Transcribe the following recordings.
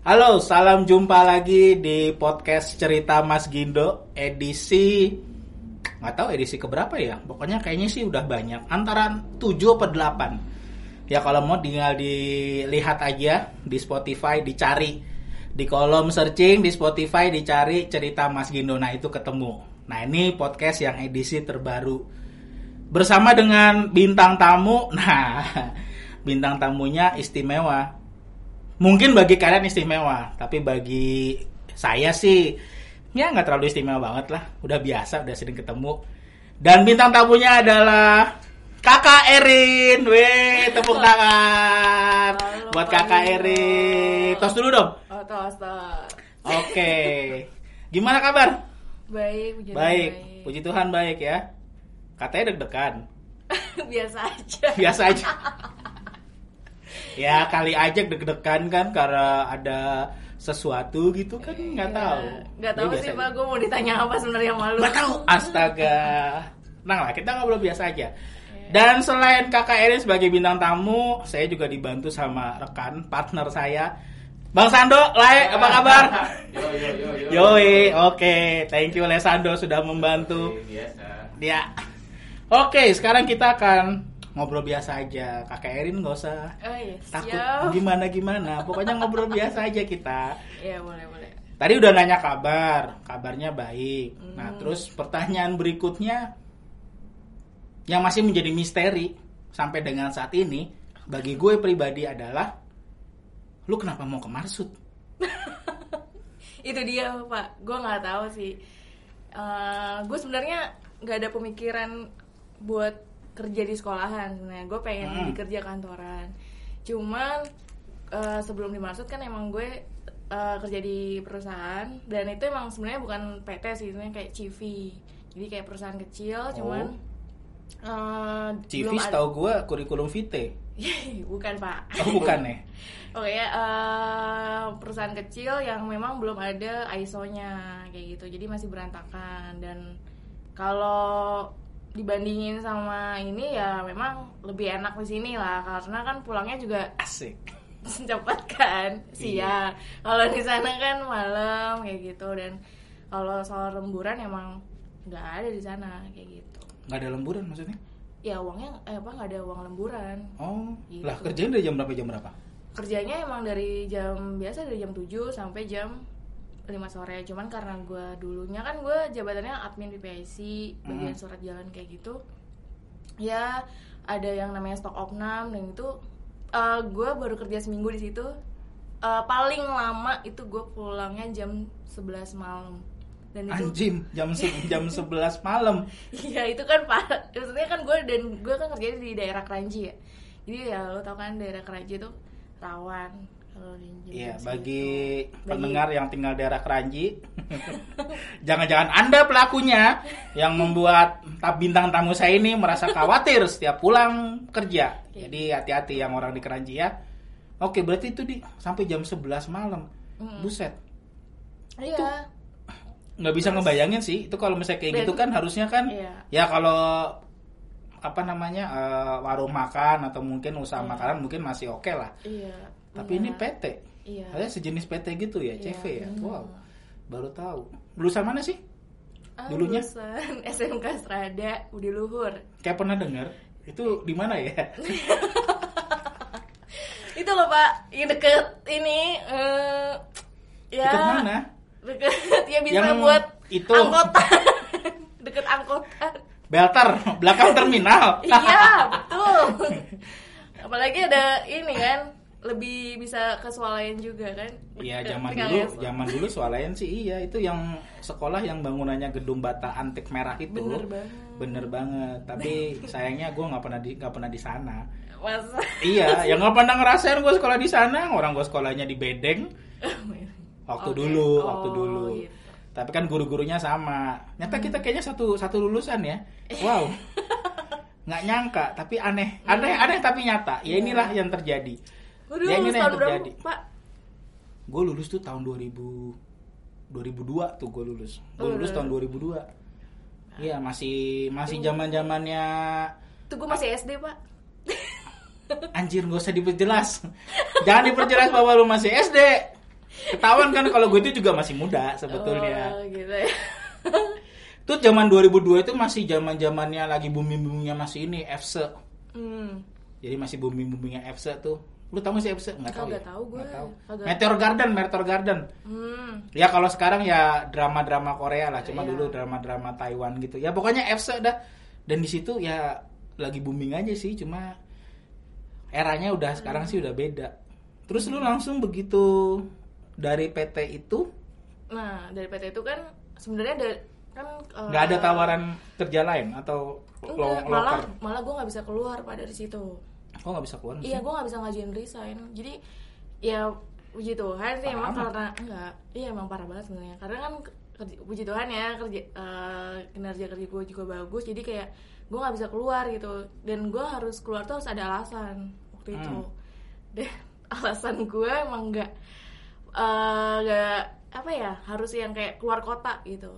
Halo, salam jumpa lagi di podcast cerita Mas Gindo edisi nggak tahu edisi keberapa ya. Pokoknya kayaknya sih udah banyak, antara 7 atau 8. Ya kalau mau tinggal dilihat aja di Spotify, dicari di kolom searching di Spotify dicari cerita Mas Gindo. Nah itu ketemu. Nah ini podcast yang edisi terbaru bersama dengan bintang tamu. Nah bintang tamunya istimewa mungkin bagi kalian istimewa tapi bagi saya sih ya nggak terlalu istimewa banget lah. Udah biasa udah sering ketemu. Dan bintang tamunya adalah kakak Erin. Weh tepuk tangan Halo, buat kakak. Erin. Tos dulu dong. Oh, tos, tos. oke. Gimana kabar? Baik, puji Tuhan, baik. Puji Tuhan baik ya. Katanya deg-degan. Biasa aja. biasa aja ya kali aja deg-degan kan karena ada sesuatu gitu kan nggak tahu Gak tahu sih, Pak. Gue mau ditanya apa sebenarnya malu. nggak tahu astaga nah lah kita ngobrol biasa aja dan selain kakak Erin sebagai bintang tamu saya juga dibantu sama rekan partner saya Bang Sando, Lai, apa kabar? Yo yo yo yo. Yoi, oke, thank you Le Sando sudah membantu. Biasa. Ya, oke, sekarang kita akan ngobrol biasa aja. Kakak Erin nggak usah Oh iya, takut gimana gimana pokoknya ngobrol biasa aja kita Iya, boleh, boleh. tadi udah nanya kabar kabarnya baik nah Hmm. terus pertanyaan berikutnya yang masih menjadi misteri sampai dengan saat ini bagi gue pribadi adalah lu kenapa mau ke Marsud Itu dia, Pak. Gue nggak tahu sih. Eh, gue sebenarnya nggak ada pemikiran buat kerja di sekolahan. Sebenarnya gue pengen Hmm. di kerja kantoran. Cuman eh, sebelum dimaksud kan emang gue eh, kerja di perusahaan dan itu emang sebenarnya bukan PT sih, sebenarnya kayak CV. Jadi kayak perusahaan kecil, cuman eh, CV setahu gue kurikulum vitae bukan pak oh bukan ya oke ya eh, perusahaan kecil yang memang belum ada ISO-nya kayak gitu jadi masih berantakan dan kalau dibandingin sama ini ya memang lebih enak di sini lah karena kan pulangnya juga asik. cepat kan siang. Kalau di sana kan malam kayak gitu. Dan kalau soal lemburan emang nggak ada di sana kayak gitu. Nggak ada lemburan maksudnya? Ya uangnya eh, apa nggak ada uang lemburan. Oh. Gitu. lah kerjain dari jam berapa? Jam berapa? Kerjanya emang dari jam biasa dari jam 7 sampai jam 5 sore. Cuman karena gue dulunya kan gue jabatannya admin PPIC bagian Hmm. surat jalan kayak gitu. Ya ada yang namanya stok opnam dan itu gue baru kerja seminggu di situ. Eh, paling lama itu gue pulangnya jam 11 malam. Dan itu anjim jam se- jam 11 malam. Iya itu kan pak, maksudnya kan gue dan gue kan kerjanya di daerah Keranji ya. Jadi ya lo tau kan daerah Keranji itu rawan kalau Iya, bagi Bagi- pendengar yang tinggal daerah Keranji, jangan-jangan Anda pelakunya yang membuat tab bintang tamu saya ini merasa khawatir setiap pulang kerja. Jadi hati-hati yang orang di Keranji ya. Oke, berarti itu di sampai jam 11 malam. Mm. Buset. Iya. nggak bisa ngebayangin sih itu kalau misalnya kayak Dan- gitu kan harusnya kan Iya. ya kalau apa namanya eh, warung makan atau mungkin usaha Iya. makanan mungkin masih oke lah Iya. Tapi Iya. ini PT Iya. ada sejenis PT gitu ya Iya, CV ya bener. wow baru tahu lulusan mana sih Ah, dulunya? lulusan SMK Strada Budi Luhur. kayak pernah dengar itu di mana ya Itu loh pak, yang deket ini. eh ya. Deket mana Deket ya bisa Yang buat itu. angkotan. deket angkotan. Belter belakang terminal iya betul apalagi ada ini kan lebih bisa ke swalayan juga kan Iya zaman dulu, zaman dulu swalayan sih iya itu yang sekolah yang bangunannya gedung bata antik merah itu. Bener banget. Bener banget. Tapi sayangnya gue nggak pernah di nggak pernah di sana. masa iya, yang nggak pernah ngerasain gue sekolah di sana. Orang gue sekolahnya di Bedeng. Waktu Oke. dulu, Oh, waktu dulu. gitu. Tapi kan guru-gurunya sama. Nyata kita kayaknya satu satu lulusan ya. Wow. Nggak nyangka, tapi aneh, aneh, aneh tapi nyata. Ya Iya. inilah yang terjadi. Waduh, Ya, ini yang berapa, terjadi. Pak? gue lulus tuh tahun 2000 2002 tuh gue lulus gue Oh, lulus tahun 2002 Iya masih masih zaman zamannya Tuh gue masih SD, Pak. anjir gak usah diperjelas jangan diperjelas bahwa lu masih SD Ketahuan kan kalau gue itu juga masih muda sebetulnya. Oh, gitu ya. Itu zaman 2002 itu masih zaman zamannya lagi booming boomingnya masih ini FC. Hmm. Jadi masih booming boomingnya FC tuh. Lu tahu nggak sih? Nggak tahu. Kagak ya? tahu gue. Tahu. Meteor Garden, Meteor Garden. Hmm. Ya kalau sekarang ya drama-drama Korea lah, cuma Iya. dulu drama-drama Taiwan gitu. Ya pokoknya FC dah. Dan di situ ya lagi booming aja sih, cuma eranya udah sekarang sih udah beda. Terus lu langsung begitu dari PT itu Nah, dari PT itu kan sebenarnya ada kan eh, nggak ada tawaran kerja lain atau lo- Enggak, malah loker? malah gue nggak bisa keluar pak dari situ. Oh nggak bisa keluar? Iya, gue nggak bisa ngajuin resign. Jadi ya puji Tuhan sih Parah emang amat. karena enggak, iya emang parah banget sebenarnya. Karena kan kerja- puji Tuhan ya kerja eh, kinerja kerja gue juga bagus. Jadi kayak gue nggak bisa keluar gitu. Dan gue harus keluar tuh harus ada alasan waktu itu. Hmm. Dan alasan gue emang nggak eh, nggak apa ya harus yang kayak keluar kota gitu.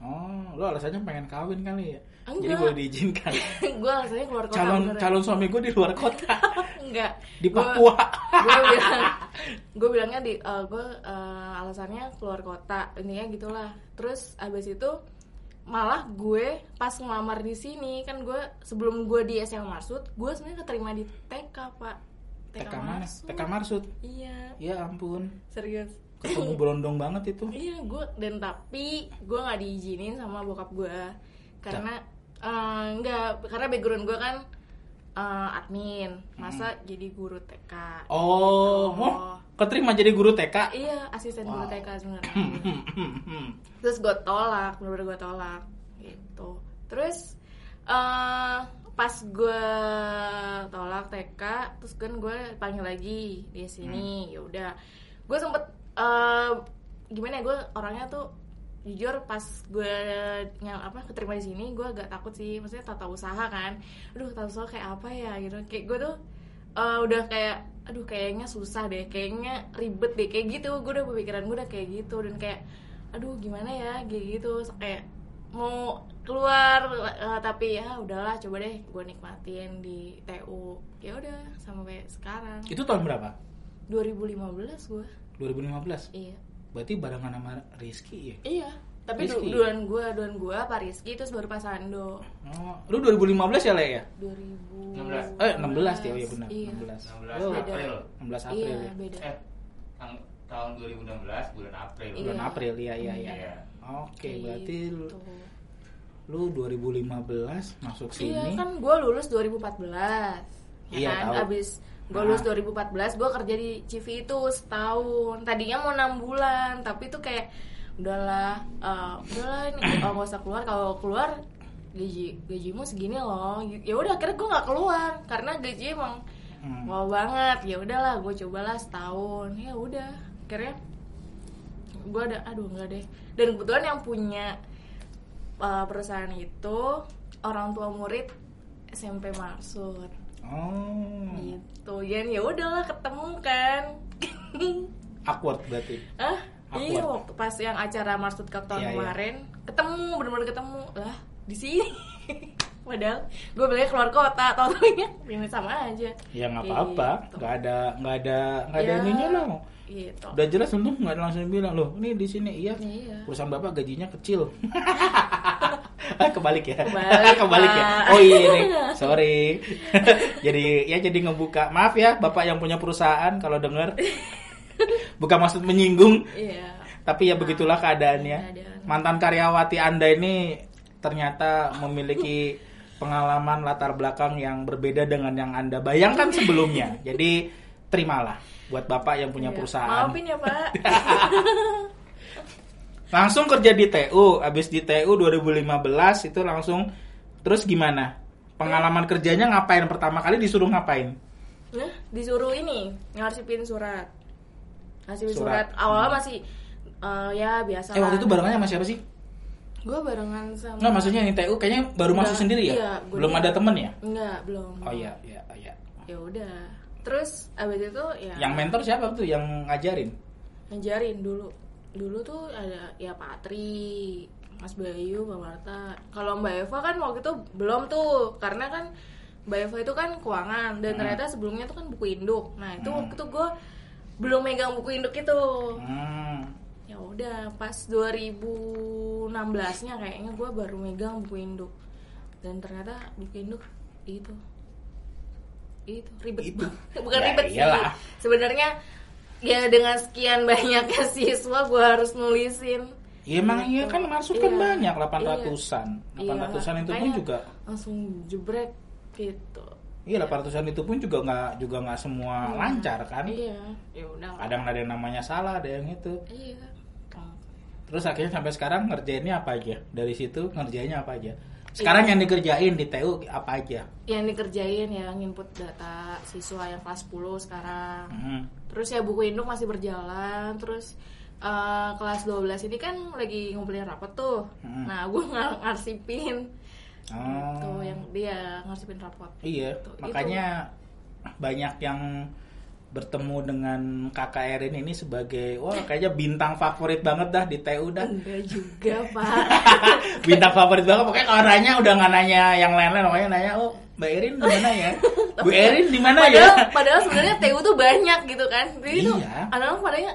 Oh, lo alasannya pengen kawin kali ya? Jadi Enggak. boleh diizinkan. gue alasannya keluar kota. calon beneran. calon suami gue di luar kota, enggak di Papua. gue bilang gue bilangnya di gue alasannya keluar kota intinya gitulah terus abis itu malah gue pas ngelamar di sini kan gue sebelum gue di SMA Marsud gue sebenarnya keterima di TK pak TK mana? Marsud. TK Marsud. iya Ya ampun, serius ketemu berondong banget itu. iya gue dan tapi gue nggak diizinin sama bokap gue karena eh, nggak karena background gue kan eh, admin masa jadi guru TK Oh, Gitu. oh, keterima jadi guru TK. Iya, asisten guru Wow. TK sebenarnya. Terus gue tolak, bener-bener gue tolak gitu. Terus eh pas gue tolak TK, terus kan gue panggil lagi di sini. Ya udah, gue sempet eh gimana ya gue orangnya tuh jujur pas gue yang apa keterima di sini gue agak takut sih. Maksudnya tata usaha kan. Aduh tata usaha kayak apa ya gitu. Kayak gue tuh eh, udah kayak aduh kayaknya susah deh. Kayaknya ribet deh. Kayak gitu gue udah pemikiran gue udah kayak gitu. Dan kayak aduh gimana ya kayak gitu. Kayak mau keluar eh, tapi ya udahlah coba deh gue nikmatin di TU ya udah sampai sekarang. Itu tahun berapa? 2015 gue. 2015. iya Berarti barengan sama Rizky ya? iya tapi du- Rizky? duluan gue duluan gue Pak Rizky terus baru Pak Sando Oh, lu 2015 ya, Le ya? 2000 Eh, 16 ya, oh iya benar, iya. 16. 16 Lu Beda. April 16 April iya ya. beda eh tahun 2016 bulan April Bulan Iya. April, iya iya iya. Iya. Oke, Kayak berarti lu, gitu. lu 2015 masuk Iya sini. kan gue lulus 2014 ya Iya, kan tahu. abis gue Nah. lulus 2014 gue kerja di CV itu setahun. Tadinya mau enam bulan tapi itu kayak udahlah eh, udahlah ini oh, nggak usah keluar kalau keluar gaji gajimu segini loh. Ya udah akhirnya gue nggak keluar karena gaji emang Hmm. wow banget. Ya udahlah gue cobalah setahun. Ya udah akhirnya gue ada aduh enggak deh. Dan kebetulan yang punya uh, perusahaan itu orang tua murid SMP Marsud Oh. gitu ya ya udahlah ketemu kan Awkward berarti. ah iya waktu pas yang acara Marsud Cup tahun iya. kemarin ketemu benar-benar ketemu lah di sini padahal gue bilangnya keluar kota tau taunya ini sama aja Ya nggak apa-apa, Gitu. nggak ada nggak ada nggak ada Ya, ininya loh. gitu Udah jelas untung nggak langsung bilang loh, ini di sini iya. Iya. Perusahaan bapak gajinya kecil. Kebalik ya. Kebalik, Kebalik ya. Oh iya nih, sorry. jadi ya jadi ngebuka. Maaf ya bapak yang punya perusahaan kalau denger. Bukan maksud menyinggung, iya tapi ya begitulah keadaannya. Keadaan. Mantan karyawati Anda ini ternyata memiliki pengalaman latar belakang yang berbeda dengan yang Anda bayangkan sebelumnya. Jadi terimalah buat Bapak yang punya Iya. perusahaan. maafin ya pak Langsung kerja di TU, habis di TU 2015 itu langsung terus gimana? Pengalaman kerjanya ngapain pertama kali disuruh ngapain? Nah, disuruh ini ngarsipin surat. Ngarsipin Surat. surat. Awalnya masih eh, ya biasa. Eh waktu itu barengannya sama siapa sih? Gue barengan sama. Nggak maksudnya yang TU kayaknya baru Enggak, masuk sendiri ya? iya, Belum ada temen ya? Enggak, belum. Oh iya, iya, iya. Ya udah. Terus abis itu ya. Yang mentor siapa tuh yang ngajarin? ngajarin dulu. Dulu tuh ada ya Patri, Mas Bayu, Mbak Marta. Kalau Mbak Eva kan waktu itu belum tuh, karena kan Mbak Eva itu kan keuangan dan Hmm. ternyata sebelumnya tuh kan buku induk. Nah itu Hmm. waktu itu gue belum megang buku induk itu Hmm. ya udah pas 2016 nya kayaknya gue baru megang buku induk dan ternyata buku induk itu itu ribet Itu. banget. bukan Ya, ribet sih iyalah. sebenarnya ya dengan sekian banyaknya siswa gue harus nulisin Ya emang iya kan masuk kan Iya. banyak 800-an. Iya, 800-an itu pun juga langsung jebrek gitu iya 800-an itu pun juga nggak juga nggak semua lancar kan. iya ya udah Kadang ada yang namanya salah, ada yang itu. iya Terus akhirnya sampai sekarang ngerjainnya apa aja? Dari situ ngerjainnya apa aja? Sekarang yang dikerjain di TU apa aja? yang dikerjain ya nginput data siswa yang kelas 10 sekarang Hmm. terus ya buku induk masih berjalan terus eh, kelas 12 ini kan lagi ngumpulin rapot tuh Hmm. nah gue ng ngarsipin Oh. gitu yang dia ngarsipin rapot Iya, Gitu. makanya banyak yang bertemu dengan kakak Erin ini sebagai wah kayaknya bintang favorit banget dah di TU dah. enggak juga pak. Bintang favorit banget pokoknya kalau nanya udah nggak nanya yang lain-lain pokoknya nanya oh Mbak Erin di mana ya? Bu Erin di mana ya? padahal sebenarnya TU tuh banyak gitu kan. Jadi tuh Iya. anak-anak padanya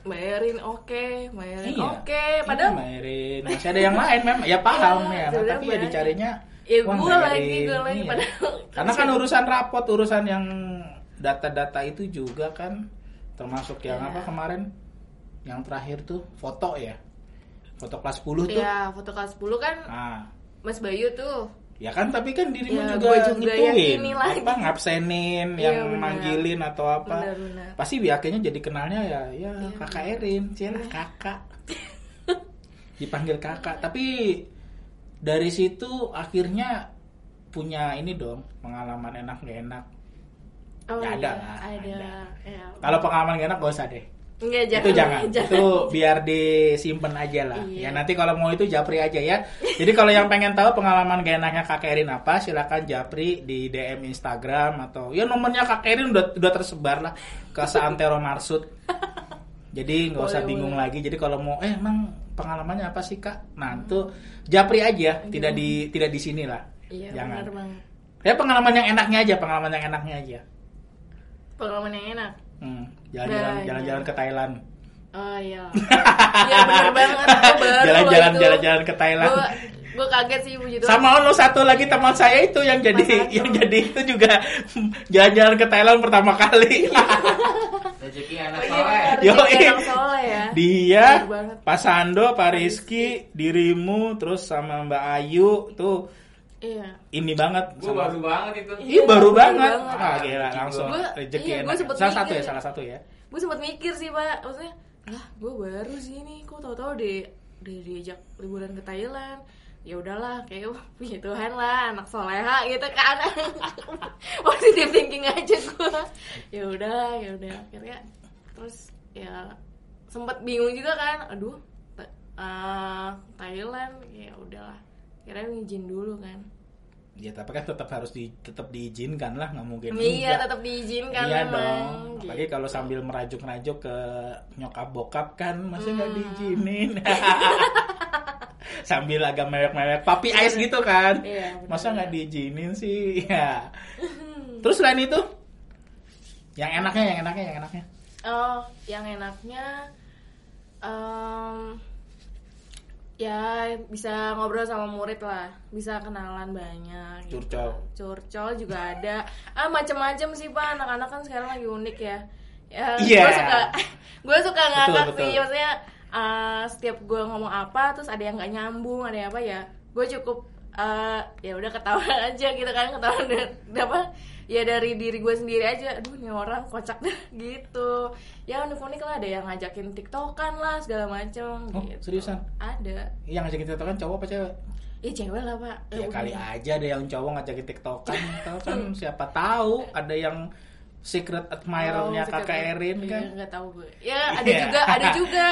Mbak Erin oke Mbak Erin Iya. oke. Padahal Iya, Mbak Erin. Masih ada yang lain memang ya paham ya sebenarnya tapi ya dicarinya Ya, Mbak lagi, gua lagi, Iya. padahal- karena kan urusan rapot urusan yang data-data itu juga kan termasuk yang Iya. apa kemarin yang terakhir tuh foto ya foto kelas 10 tuh ya foto kelas 10 kan ah Mas Bayu tuh Ya kan tapi kan dirimu Ya, juga, juga ngituin apa ngabsenin, Iya, yang benar. manggilin atau apa. Benar-benar. Pasti biasanya jadi kenalnya ya ya Iya. kakak Erin, cielah kakak. Dipanggil kakak, tapi dari situ akhirnya punya ini dong pengalaman enak gak enak. Oh Ya, ada iya, lah, ada, ada. Ya. Kalau pengalaman gak enak gak usah deh. Enggak, jangan, itu jangan, jangan. itu biar disimpan aja lah. Iya. Ya nanti kalau mau itu Japri aja ya. Jadi kalau yang pengen tahu pengalaman gak enaknya Kak Erin apa, silakan Japri di DM Instagram atau ya nomornya Kak Erin udah udah tersebar lah ke seantero marsud. Jadi nggak usah bingung boleh. lagi. Jadi kalau mau eh emang pengalamannya apa sih Kak? Nah, itu Japri aja, tidak di tidak di sini lah. Iya, Jangan. benar banget. Ya pengalaman yang enaknya aja, pengalaman yang enaknya aja. Pengalaman yang enak. Hmm, jalan-jalan Banyak. jalan-jalan ke Thailand. Oh iya. Iya benar banget. Jalan-jalan jalan-jalan ke Thailand. Gua, gua kaget sih puji Tuhan. Sama ono satu lagi teman saya itu yang jadi Mas Satu. yang jadi itu juga jalan-jalan ke Thailand pertama kali. Rezeki anak Oh iya, soleh. Yo, iya. ya. Dia. Pak Sando, Pak Rizky, dirimu, terus sama Mbak Ayu tuh Iya. ini banget. Gue sama- baru banget itu. Ih Iya, baru baru banget. banget. Ah, gila langsung Gua- rezeki iya, enak. sempet Salah satu ya, salah satu ya. Gue sempat mikir sih pak, maksudnya lah gue baru sih ini, kok tau-tau di, di diajak liburan ke Thailand ya udahlah kayak wah, punya Tuhan lah anak soleha gitu kan positif thinking aja gue ya udah ya udah akhirnya terus ya sempat bingung juga kan aduh eh, Thailand ya udahlah kira izin dulu kan Ya tapi kan tetap harus di tetap diizinkan lah, nggak mungkin. iya enggak. tetap diizinkan iya memang, dong. gitu. Apalagi kalau sambil merajuk-rajuk ke nyokap bokap kan masih nggak Hmm. diizinin. sambil agak mewek-mewek papi ice gitu kan. Iya. Masa nggak diizinin sih? Ya. Terus selain itu yang enaknya, yang enaknya, yang enaknya. Oh, yang enaknya em, ya bisa ngobrol sama murid lah, bisa kenalan banyak. gitu. Curcol. Curcol juga ada. Ah macam-macam sih pak, anak-anak kan sekarang lagi unik ya. Ya, Iya. gue suka, gue suka ngakak betul. sih, maksudnya eh, setiap gue ngomong apa, terus ada yang nggak nyambung, ada yang apa ya, gue cukup eh, ya udah ketawa aja gitu kan, ketawa apa ya dari diri gue sendiri aja aduh ini orang kocak dah gitu ya unik-unik lah ada yang ngajakin tiktokan lah segala macem Oh, gitu. seriusan? ada Yang ngajakin tiktokan cowok apa cewek? ya cewek lah pak Ya Eh, kali udah. aja ada yang cowok ngajakin tiktokan, tahu kan siapa tahu ada yang secret admirer-nya Oh, kakak Erin iya, kan. nggak tahu gue ya ada Iya. juga ada juga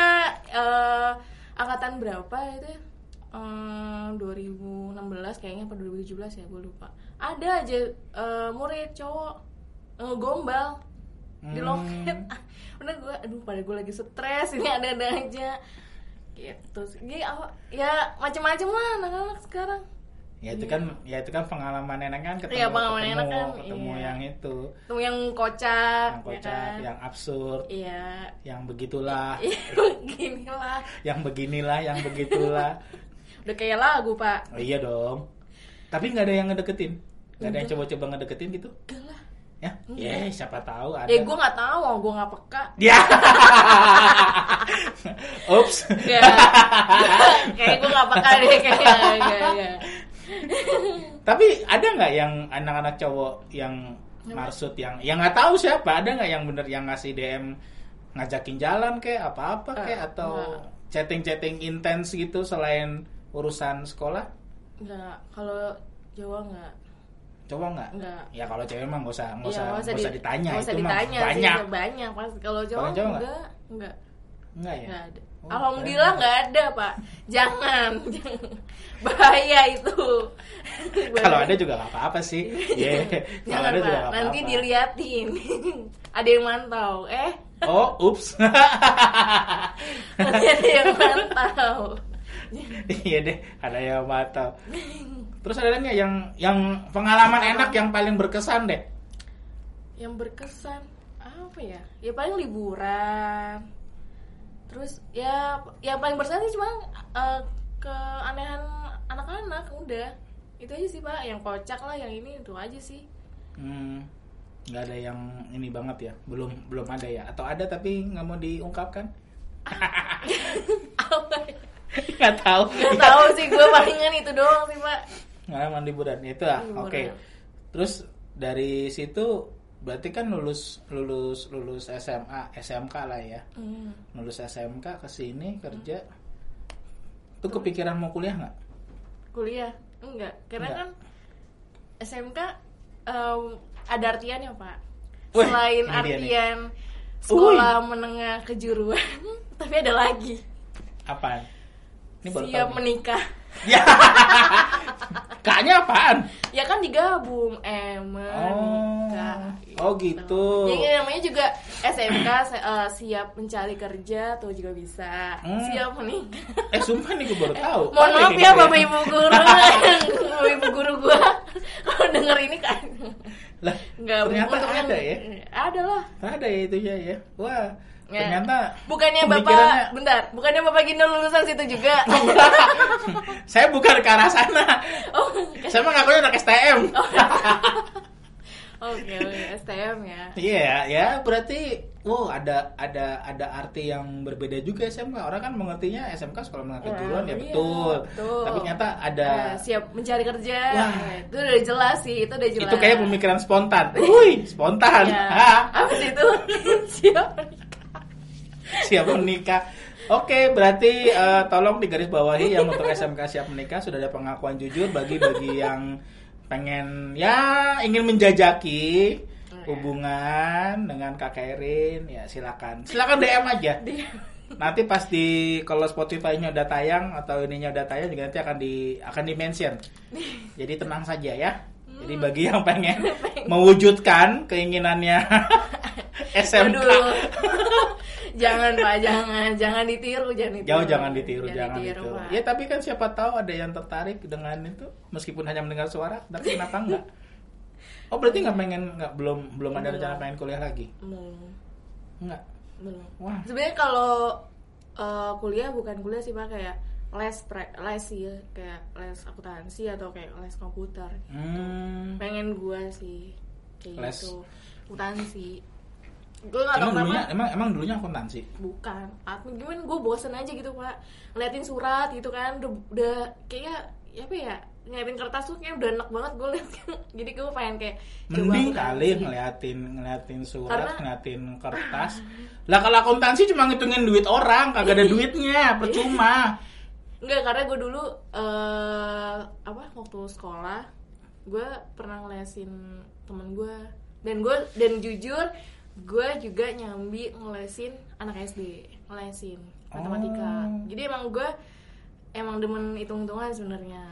eh, angkatan berapa itu ya? Eh, 2016 kayaknya apa 2017 ya gue lupa ada aja eh, murid cowok eh, gombal di Hmm. loket udah gue aduh pada gue lagi stres ini ada ada aja gitu Gini, apa- ya macam-macam lah anak-anak sekarang Ya itu kan ya itu kan pengalaman enak kan ketemu Iya, pengalaman ketemu, enak kan, ketemu iya. yang itu Tuh yang kocak, yang ya kocak, kan? yang absurd, Iya. yang begitulah, Iya, gini lah. yang beginilah, yang begitulah. Udah kayak lagu, Pak. Oh, iya dong. Tapi nggak ada yang ngedeketin, nggak ada yang coba-coba ngedeketin gitu. Enggak lah. Ya, ya siapa tahu ada. Ya gue nggak tahu, gue nggak peka. Ya. Ups. Ya. kayak gue nggak peka deh kayaknya. Enggak, enggak. Tapi ada nggak yang anak-anak cowok yang maksud yang yang nggak tahu siapa? Ada nggak yang bener yang ngasih DM ngajakin jalan kayak apa-apa kayak Eh, atau chatting-chatting intens gitu selain urusan sekolah? Enggak, kalau Jawa enggak. Coba nggak? Enggak. Ya kalau cewek mah nggak usah nggak Iya, usah nggak nggak usah di- ditanya nggak usah itu mah ditanya sih, banyak. banyak pas kalau Jawa Kalau Jawa nggak? enggak, enggak. Enggak ya? Nggak ada. Oh, Alhamdulillah keren. nggak ada pak. Jangan, bahaya itu. Kalau ada juga nggak apa-apa sih. Iya. Kalau Jangan ada juga pak. nggak Nanti apa-apa. diliatin. ada yang mantau. Eh, Oh, ups. nanti ada yang mantau. iya deh, ada yang mantap. Terus ada nggak yang yang pengalaman enak yang paling berkesan deh? Yang berkesan apa ya? Ya paling liburan. Terus ya yang paling berkesan sih cuma eh, keanehan anak-anak udah. Itu aja sih pak. Yang kocak lah, yang ini itu aja sih. Hmm, nggak ada yang ini banget ya, belum belum ada ya, atau ada tapi nggak mau diungkapkan? apa ya? nggak tahu. Gak tahu sih gue palingan itu doang sih pak. Pengalaman liburan itu ah, Liburan. oke. Terus dari situ berarti kan lulus lulus lulus SMA SMK lah ya, Hmm. lulus SMK ke sini kerja. Tuh kepikiran mau kuliah nggak? Kuliah enggak, karena Enggak. kan SMK em, ada artiannya pak. Wih, Selain artian sekolah menengah kejuruan, tapi ada lagi Apaan? Ini baru siap tahu menikah. Ya. Kaknya apaan? Ya kan digabung eh menikah. Oh, gitu. Jadi namanya juga SMK se- eh, siap mencari kerja tuh juga bisa. Hmm. Siap menikah. Eh sumpah nih gue baru tahu. Mohon Ada maaf ya gitu bapak ibu guru, bapak ibu guru gua kalau denger ini kan Lah, nggak ternyata yang- ada ya. Ada lah. Ada ya itu ya ya. Wah, Ya. Ternyata Bukannya bapak, bentar, bukannya bapak Gindo lulusan situ juga? Saya bukan ke arah sana. oh, Saya mah ngakunya anak STM. oke, oke, STM ya. Iya, ya berarti wow ada ada ada arti yang berbeda juga SMK. Orang kan mengertinya SMK sekolah menengah Ya, kejuruan ya iya, betul. betul. Tapi ternyata ada Eh, siap mencari kerja. Wah. Itu udah jelas sih, itu udah jelas. itu kayak pemikiran spontan. Wih, spontan. Ya. Apa sih itu? siap. Siap menikah. Oke, berarti eh, tolong digarisbawahi yang untuk SMK siap menikah sudah ada pengakuan jujur bagi bagi yang pengen ya ingin menjajaki hubungan dengan Kak Erin ya silakan. Silakan DM aja. Nanti pas di kalau Spotify-nya udah tayang atau ininya udah tayang juga nanti akan di akan di mention. Jadi tenang saja ya. Jadi bagi yang pengen mewujudkan keinginannya SMK. Jangan Pak, jangan, jangan ditiru, jangan ditiru. Jauh jangan ditiru, jangan, ditiru. Pak. Ya tapi kan siapa tahu ada yang tertarik dengan itu meskipun hanya mendengar suara, tapi kenapa enggak? Oh berarti nggak pengen nggak belum belum ada rencana pengen kuliah lagi? Belum, Enggak. belum. Wah. Sebenarnya kalau eh, kuliah bukan kuliah sih Pak, kayak les les sih, kayak les akuntansi atau kayak les komputer. Hmm. Pengen gua sih kayak Les. gitu. Akuntansi. Gue gak Emang dulunya kenapa. emang emang dulunya akuntansi. bukan. Admin gimana gue bosen aja gitu pak. Ngeliatin surat gitu kan udah, udah kayak ya apa ya ngeliatin kertas tuh kayak udah enak banget gue liat. Jadi gue pengen kayak Mending kali ngeliatin ngeliatin surat, Karena- ngeliatin kertas. Lah kalau akuntansi cuma ngitungin duit orang, kagak ada duitnya, percuma. Enggak, karena gue dulu eh apa waktu sekolah gue pernah ngelesin temen gue dan gue dan jujur gue juga nyambi ngelesin anak SD ngelesin matematika Oh. jadi emang gue emang demen hitung hitungan sebenarnya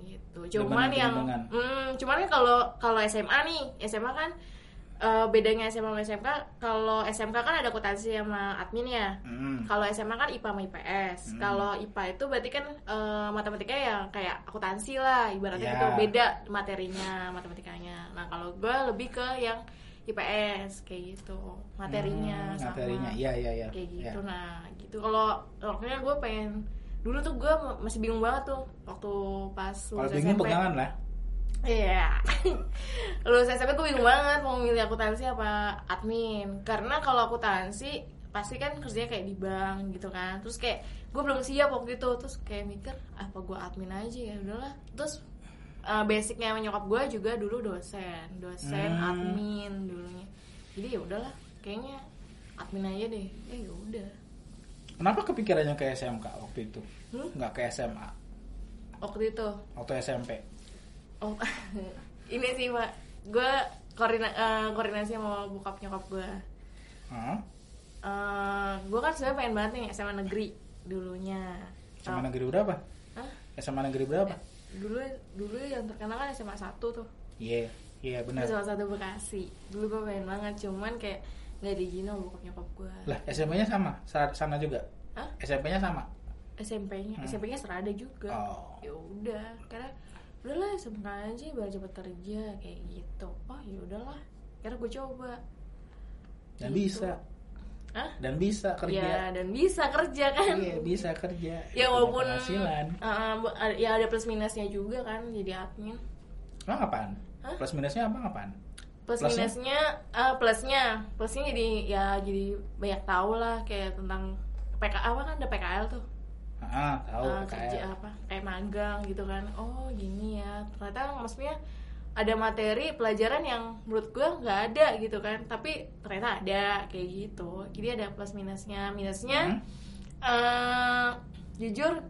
gitu cuman Demen yang hitung-hitungan. hmm, cuman kan kalau kalau SMA nih SMA kan eh, bedanya SMA sama SMK kalau SMK kan ada akuntansi sama admin ya Hmm. kalau SMA kan IPA sama IPS Hmm. kalau IPA itu berarti kan eh, matematikanya yang kayak akuntansi lah ibaratnya Ya. gitu beda materinya matematikanya nah kalau gue lebih ke yang IPS kayak gitu. Materinya Hmm, sama materinya. Iya iya iya. kayak gitu Iya. nah gitu. Kalau waktunya gue pengen dulu tuh gue masih bingung banget tuh waktu pas kalau bingung pegangan lah. Iya. lulus SMP gue bingung banget mau milih akuntansi apa admin. Karena kalau akuntansi pasti kan kerjanya kayak di bank gitu kan. Terus kayak gue belum siap waktu itu. Terus kayak mikir apa gue admin aja ya? Udahlah. Terus uh, basicnya nyokap gue juga dulu dosen dosen Hmm. admin dulunya. Jadi ya udahlah kayaknya admin aja deh. Eh ya udah. Kenapa kepikirannya ke SMK waktu itu? Hmm? nggak ke SMA waktu itu. Waktu SMP oh ini sih pak. Gue koordina eh, koordinasi sama bokap nyokap gue Hah? gue kan sebenarnya pengen banget nih SMA negeri dulunya. SMA negeri berapa? Hah? SMA negeri berapa dulu dulu yang terkenal kan SMA 1 tuh. Iya iya benar. SMA 1 Bekasi. Dulu gue pengen banget cuman kayak nggak diizinin sama bokap nyokap gue lah SMP-nya sama? Sa- sana juga? Hah? SMP-nya sama? SMP-nya Hmm. SMP-nya serada juga. Oh. ya udah karena udahlah SMK aja biar cepet kerja kayak gitu. Oh ya udahlah. Karena gue coba. Dan Gitu. bisa Hah? dan bisa ya kerja dan bisa kerja kan. Iya bisa kerja. Ya walaupun uh, ya ada plus minusnya juga kan jadi admin. Emang apaan Hah? plus minusnya apa apaan plus Plusnya? minusnya uh, plusnya. Plusnya jadi ya jadi banyak tahu lah kayak tentang PK apa kan ada PKL tuh. Ah tahu Uh, PKL. kerja apa kayak magang gitu kan. Oh gini ya. Ternyata maksudnya ada materi pelajaran yang menurut gue nggak ada gitu kan. Tapi ternyata ada kayak gitu. Jadi ada plus minusnya. Minusnya Hmm. eh jujur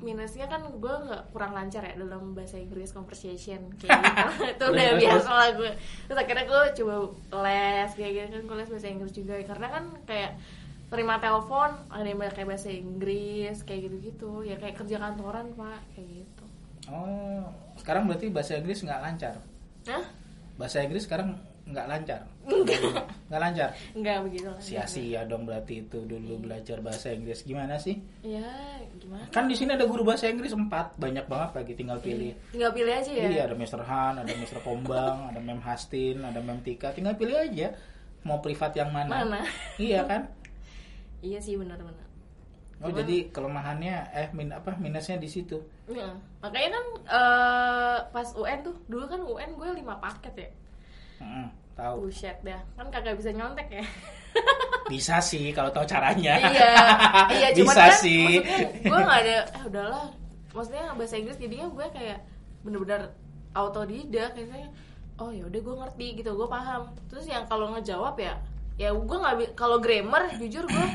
minusnya kan gue nggak kurang lancar ya dalam bahasa Inggris conversation. Kayak gitu. Itu udah biasa lah gue terus akhirnya gue coba les kayak gitu kan. Gue les bahasa Inggris juga. Karena kan kayak terima telepon ada yang pakai bahasa Inggris kayak gitu gitu ya kayak kerja kantoran pak. Kayak gitu. Oh sekarang berarti bahasa Inggris nggak lancar Hah? bahasa Inggris sekarang nggak lancar Enggak. nggak lancar Enggak begitu sia-sia dong berarti itu dulu belajar bahasa Inggris gimana sih Ya gimana? kan di sini ada guru bahasa Inggris empat banyak banget lagi tinggal pilih Tinggal pilih aja ya. Iya ada Mr. Han, ada Mr. Kombang, ada Mem Hastin, ada Mem Tika. Tinggal pilih aja mau privat yang mana. Mana? Iya kan? Iya sih benar-benar. Oh Cuman- jadi kelemahannya eh min apa minusnya di situ. Iya. Makanya kan eh, pas UN tuh, dulu kan UN gue 5 paket ya. Heeh, tahu. Buset dah. Kan kagak bisa nyontek ya. Bisa sih kalau tahu caranya. iya. Iya, cuman Bisa kan sih. gue gak ada eh udahlah. Maksudnya bahasa Inggris jadinya gue kayak bener-bener autodidak kayaknya oh ya udah gue ngerti gitu gue paham terus yang kalau ngejawab ya ya gue nggak kalau grammar jujur gue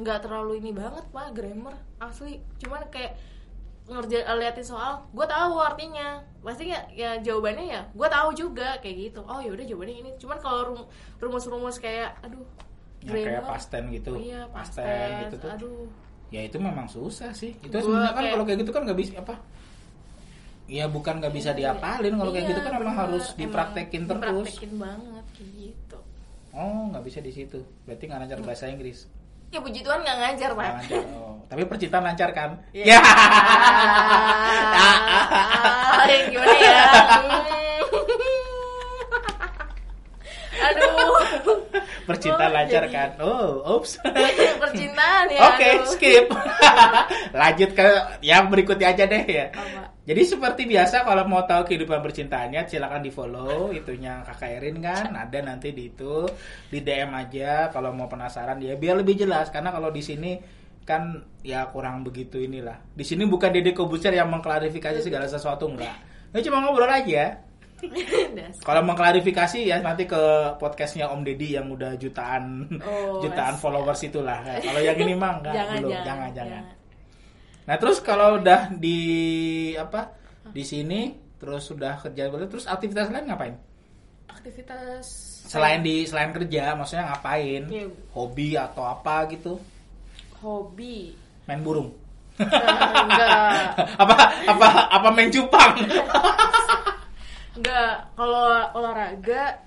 nggak terlalu ini banget pak grammar asli cuman kayak ngerja liatin soal gue tahu artinya pasti ya, ya jawabannya ya gue tahu juga kayak gitu oh ya udah jawabannya ini cuman kalau rum- rumus-rumus kayak aduh Yang kayak pasten gitu. iya Pasten pasten gitu tuh. aduh Ya itu memang susah sih. Itu Gua sebenarnya kan kayak- kalau kayak gitu kan nggak bisa apa? Ya bukan nggak bisa diapalin kalau kayak Iya, gitu kan emang bener. harus Emang dipraktekin terus. dipraktekin banget kayak gitu Oh nggak bisa di situ. Berarti nggak lancar bahasa Inggris. Ya puji Tuhan nggak ngajar pak. Oh. Tapi percintaan lancar kan? Iya. Ya. Ah, yang gimana ya Hmm. Percintaan Oh, lancar jadi- kan? Oh, oops. percintaan ya Oke, aduh. skip. Lanjut ke yang berikutnya aja deh ya. Apa? Jadi seperti biasa kalau mau tahu kehidupan percintaannya silakan di follow itunya Kakak Erin kan ada nanti di itu di DM aja kalau mau penasaran ya biar lebih jelas karena kalau di sini kan ya kurang begitu inilah. Di sini bukan Deddy Kobuser yang mengklarifikasi segala sesuatu enggak. Ini cuma ngobrol aja. Kalau mengklarifikasi ya nanti ke podcastnya Om Deddy yang udah jutaan Oh, jutaan followers itulah. Nah, kalau yang ini mah enggak jangan, belum jangan, jangan jangan. Nah terus kalau udah di apa di sini terus sudah kerja terus aktivitas lain ngapain? aktivitas Selain di selain kerja maksudnya ngapain? Iya. Hobi atau apa gitu? hobi Main burung? enggak apa apa apa main cupang? enggak kalau olahraga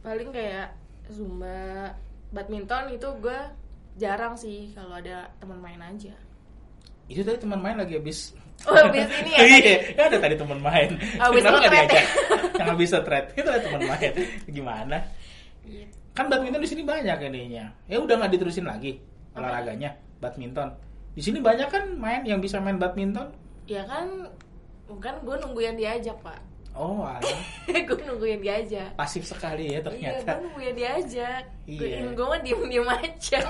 paling kayak zumba badminton itu gue jarang sih kalau ada teman main aja Itu tadi teman main lagi habis oh habis ini ya? Iya, kan ada tadi teman main. Habis Kenapa nggak nge-thread ya? diajak? Yang habis thread itu ada teman main. Gimana? Iya. Kan badminton di sini banyak ininya. Ya udah nggak diterusin lagi olahraganya badminton. Di sini banyak kan main yang bisa main badminton. ya kan bukan gue nunggu yang diajak pak Oh, alah. gue nunggu yang diajak pasif sekali ya iya ternyata. gue nunggu yang diajak gue Iya. gue mah diem diem aja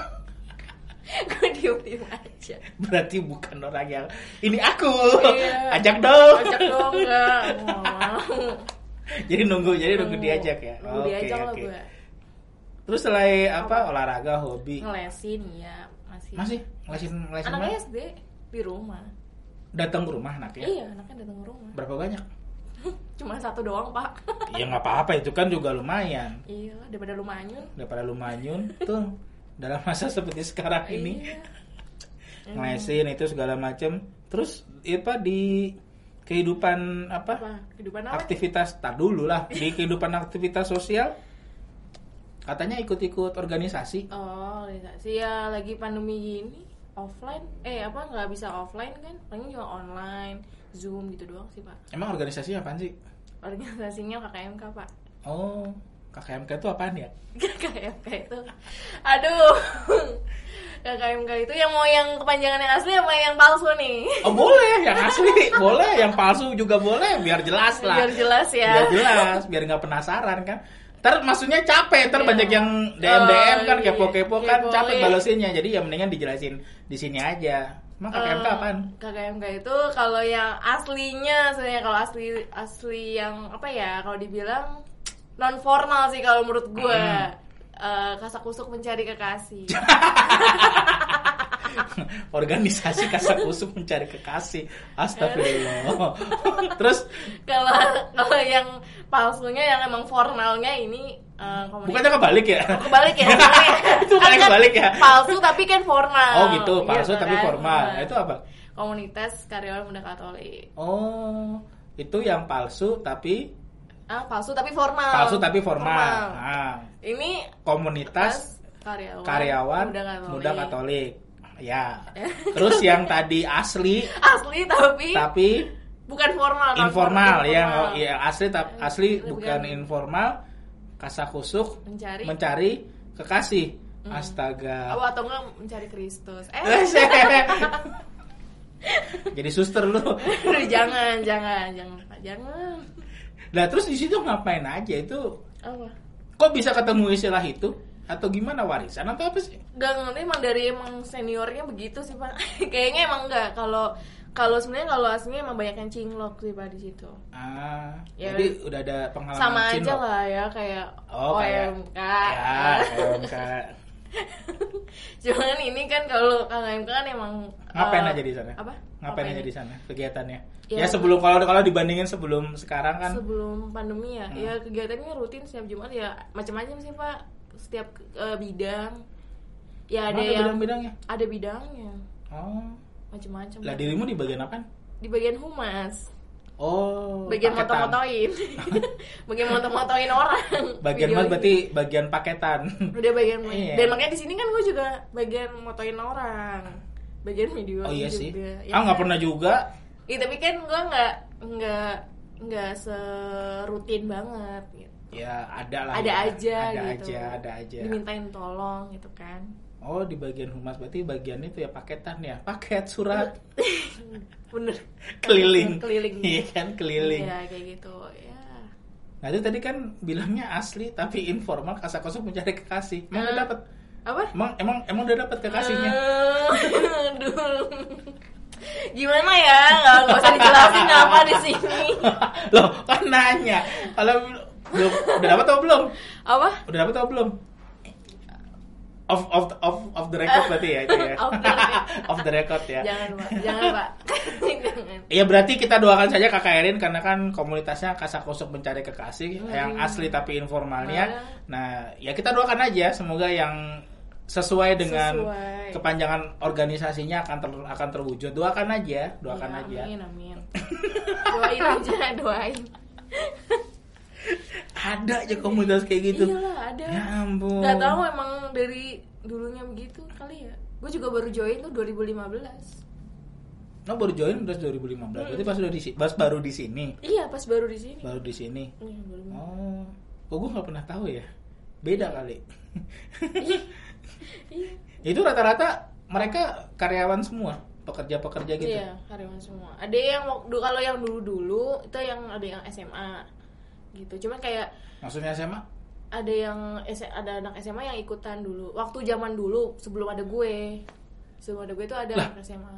gue diem diem aja Berarti bukan orang yang ini aku. Iya. Ajak dong. ajak dong enggak mau jadi nunggu, jadi nunggu diajak ya. nunggu Oke, diajak lah oke. gue Terus selain apa olahraga, hobi, ngelesin ya masih masih ngelesin ngelesin anak? SD di rumah Datang ke rumah anaknya. iya anaknya datang ke rumah Berapa banyak? cuma satu doang pak Ya nggak apa-apa itu kan juga lumayan. iya daripada lu manyun Daripada lu manyun tuh dalam masa seperti sekarang ini iya ngelesin itu segala macem. Terus apa di kehidupan apa? apa kehidupan apa Aktivitas tar dulu lah di kehidupan aktivitas sosial katanya ikut-ikut organisasi. Oh, organisasi ya lagi pandemi gini offline eh apa nggak bisa offline kan paling juga online zoom gitu doang sih pak Emang organisasi apaan sih? organisasinya KKMK pak Oh, KKMK itu apaan ya? KKMK itu aduh KKMK itu yang mau yang kepanjangan yang asli apa yang palsu nih Oh boleh, yang asli boleh, yang palsu juga boleh, biar jelas lah. biar jelas ya Biar jelas, biar nggak penasaran kan. Ntar maksudnya capek, ntar Iya. banyak yang DM DM Oh, kan iya. kepo-kepo kan Kepo, capek iya. balesinnya. Jadi ya mendingan dijelasin di sini aja. Emang KKMK Eh, apaan? KKMK itu kalau yang aslinya sebenarnya kalau asli asli yang apa ya kalau dibilang non formal sih kalau menurut gue Hmm. Eh, kasak kusuk mencari kekasih Organisasi kasak kusuk mencari kekasih. Astagfirullah. Terus kalau kalau yang palsunya yang emang formalnya ini komunitas bukannya kebalik ya? kebalik ya. Itu Kan kebalik ya? palsu tapi kan formal Oh gitu, palsu Gitu tapi kan. formal. Nah, Itu apa? komunitas karyawan muda katolik Oh, itu yang palsu tapi ah palsu tapi formal palsu tapi formal. Nah, ini komunitas karyawan, karyawan muda katolik. muda Katolik. Ya. Terus yang tadi asli asli tapi tapi bukan formal informal ya, informal. oh, ya asli tapi asli Bukan. bukan informal kasakusuk mencari mencari kekasih. Astaga. oh, atau enggak mencari Kristus eh Jadi suster lu. aduh, jangan jangan jangan jangan Nah, terus di situ ngapain aja itu? apa Kok bisa ketemu istilah itu? Atau gimana warisan atau apa sih? Gak ngerti emang dari emang seniornya begitu sih pak kayaknya emang enggak kalau kalau sebenarnya kalau aslinya emang banyak yang cinlok sih pak di situ Ah, Ya, jadi udah ada pengalaman sama aja cinlok. lah ya kayak Oh, kayak OMK Ya, OMK. cuman ini kan kalau KKMK kan emang Ngapain eh, aja di sana? apa Ngapain Ngapain? aja di sana kegiatannya? Ya. Ya, sebelum kalau kalau dibandingin sebelum sekarang kan sebelum pandemi ya Hmm. ya kegiatannya rutin setiap Jumat ya macam-macam sih pak setiap eh, bidang ya ada Emang yang bidang-bidangnya. ada bidangnya Oh. Macam-macam Lah dirimu di bagian apa? di bagian humas Oh. bagian moto-motoin bagian moto-motoin orang Bagian mas berarti bagian paketan. udah bagian Iya. dan makanya di sini kan gue juga bagian motoin orang bagian video Oh iya juga. sih. Ya Ah nggak kan? pernah juga. Iya, tapi kan gue nggak nggak nggak serutin banget gitu. Ya ada lah. ada ya. aja Ada gitu aja, ada aja. dimintain tolong gitu kan Oh di bagian humas berarti bagian itu ya paketan ya, paket surat bener keliling. keliling Iya kan keliling. ya kayak gitu ya Nah itu tadi kan bilangnya asli tapi informal kasak kosong mencari kekasih. Emang udah Eh. dapat? apa Emang emang emang udah dapat kekasihnya? Eh, aduh gimana ya nggak usah dijelasin apa di sini Loh kan nanya. Kalau belum udah dapat atau belum? apa Udah dapat atau belum? Off off off off the record berarti ya itu ya. Off the record. off the record ya. jangan pak jangan pak Iya berarti kita doakan saja kakak Erin karena kan komunitasnya kasak kosong mencari kekasih Hmm. yang asli tapi informalnya. Nah. Nah ya kita doakan aja semoga yang sesuai dengan Sesuai. kepanjangan organisasinya akan ter, akan terwujud. Doakan aja, doakan Ya, aja. amin amin doain aja doain ada aja komunitas kayak gitu Iyalah ada. ya ampun Gak tahu emang dari dulunya begitu kali ya. Gue juga baru join tuh 2015. Nah baru join udah 2015 berarti pas udah di pas baru di sini Iya pas baru di sini. baru di sini Iya, baru. oh kok gue nggak pernah tahu ya beda kali Iya. itu rata-rata mereka karyawan semua pekerja-pekerja gitu Iya, karyawan semua. Ada yang kalau yang dulu-dulu itu yang ada yang SMA gitu. Cuman kayak maksudnya SMA ada yang ada anak SMA yang ikutan dulu. Waktu zaman dulu sebelum ada gue. Sebelum ada gue itu ada Lah. anak SMA.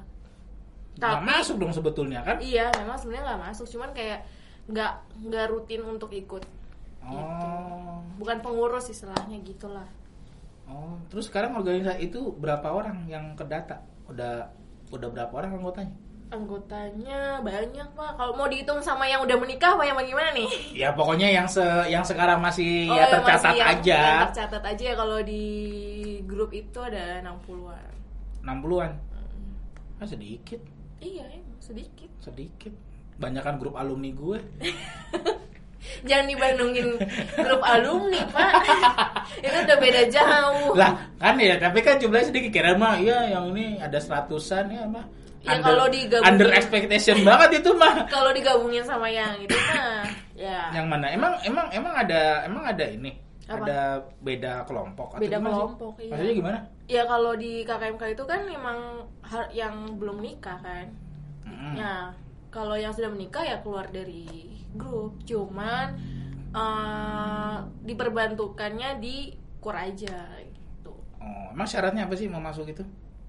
Tapi masuk dong sebetulnya kan iya, memang sebenarnya nggak masuk. Cuman kayak nggak nggak rutin untuk ikut. oh Bukan pengurus istilahnya gitulah. oh terus sekarang organisasi itu berapa orang yang kedata udah udah berapa orang anggotanya Anggotanya banyak pak. Kalau mau dihitung sama yang udah menikah apa yang bagaimana nih? ya pokoknya yang se yang sekarang masih Oh, ya tercatat masih yang- aja yang tercatat aja ya kalau di grup itu ada 60-an. 60-an ah sedikit Iya, emang sedikit. sedikit banyakan grup alumni gue Jangan dibandingin grup alumni, Pak. itu udah beda jauh. lah kan ya tapi kan jumlahnya sedikit kira mah iya yang ini ada seratusan ya mah Ya, kalau digabungin- under expectation banget itu mah Kalau digabungin sama yang itu mah ya yang mana emang emang emang ada emang ada ini Apa? ada beda kelompok atau Beda sih? kelompok, iya. maksudnya gimana ya kalau di KKMK itu kan memang yang belum nikah kan. Mm-mm. Ya, kalau yang sudah menikah ya keluar dari grup. Cuman eh diperbantukannya di kur aja gitu. oh emang syaratnya apa sih mau masuk itu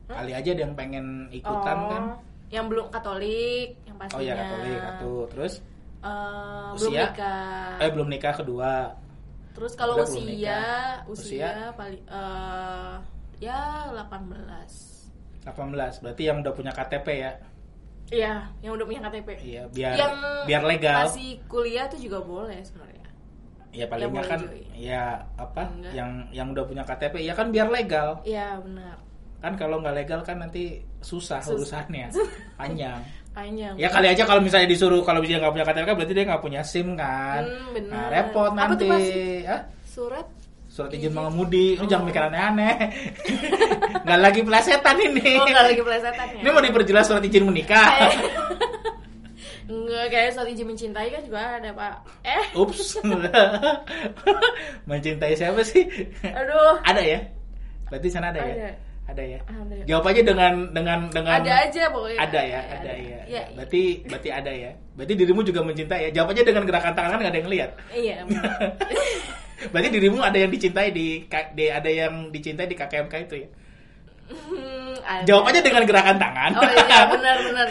kali aja ada yang pengen ikutan Oh, kan Yang belum Katolik, yang pastinya. oh ya katolik satu terus Eh, belum Usia? nikah. eh belum nikah kedua Terus kalau belum usia, usia, Usia? paling eh ya 18. 18 berarti yang udah punya KTP ya Iya, yang udah punya KTP. iya biar yang biar legal Masih kuliah tuh juga boleh sebenarnya. ya paling yang nggak boleh kan join. ya apa Enggak. yang yang udah punya KTP ya kan biar legal Iya, benar. Kan kalau nggak legal kan nanti susah Sus- urusannya panjang Panjang. ya kali aja kalau misalnya disuruh kalau dia nggak punya KTP kan berarti dia nggak punya SIM kan Hmm, bener. nah repot Apa nanti? Hah? Surat surat izin mengemudi lu Oh. jangan mikir aneh-aneh nggak lagi pelesetan ini Oh, nggak lagi pelesetan ya? ini mau diperjelas surat izin menikah Enggak, kayak surat izin mencintai kan juga ada, Pak. Eh, ups mencintai siapa sih aduh. ada ya berarti sana ada, ya Ada. ada ya? Ada. jawab aja dengan dengan dengan Ada aja pokoknya. ada ya ada ya Iya, berarti berarti ada ya. Berarti dirimu juga mencintai ya. Jawab aja dengan gerakan tangan kan nggak ada yang lihat Iya, berarti dirimu ada yang dicintai di, di ada yang dicintai di KKMK itu ya? Hmm, ada. jawab aja dengan gerakan tangan. Oh iya, benar benar.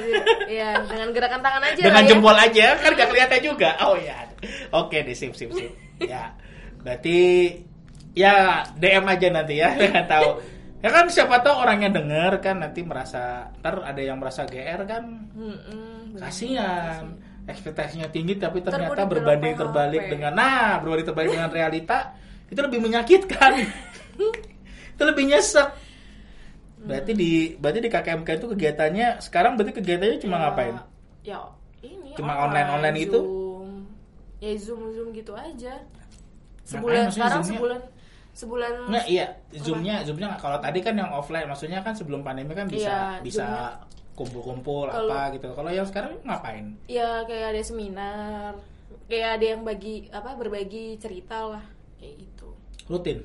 Iya, dengan gerakan tangan aja dengan lah ya. jempol aja kan gak kelihatan juga. Oh ya oke deh sip sip sip. Ya berarti ya DM aja nanti ya dengan tahu ya kan siapa tahu orang yang denger kan nanti merasa ntar ada yang merasa GR kan benar. kasihan ekspektasinya tinggi tapi ternyata berbanding terbalik dengan nah berbanding terbalik dengan realita itu lebih menyakitkan itu lebih nyesek berarti di berarti di KKMK itu kegiatannya sekarang berarti kegiatannya cuma Ya, ngapain Ya, ini Cuma online-online gitu? Zoom. Ya Zoom Zoom gitu aja. Sebulan sekarang Zoom-nya? sebulan sebulan Nggak, iya zoomnya zoomnya kalau tadi kan yang offline maksudnya kan sebelum pandemi kan bisa Iya, bisa kumpul-kumpul apa gitu kalau yang sekarang ngapain ya kayak ada seminar, kayak ada yang bagi apa berbagi cerita lah kayak gitu. rutin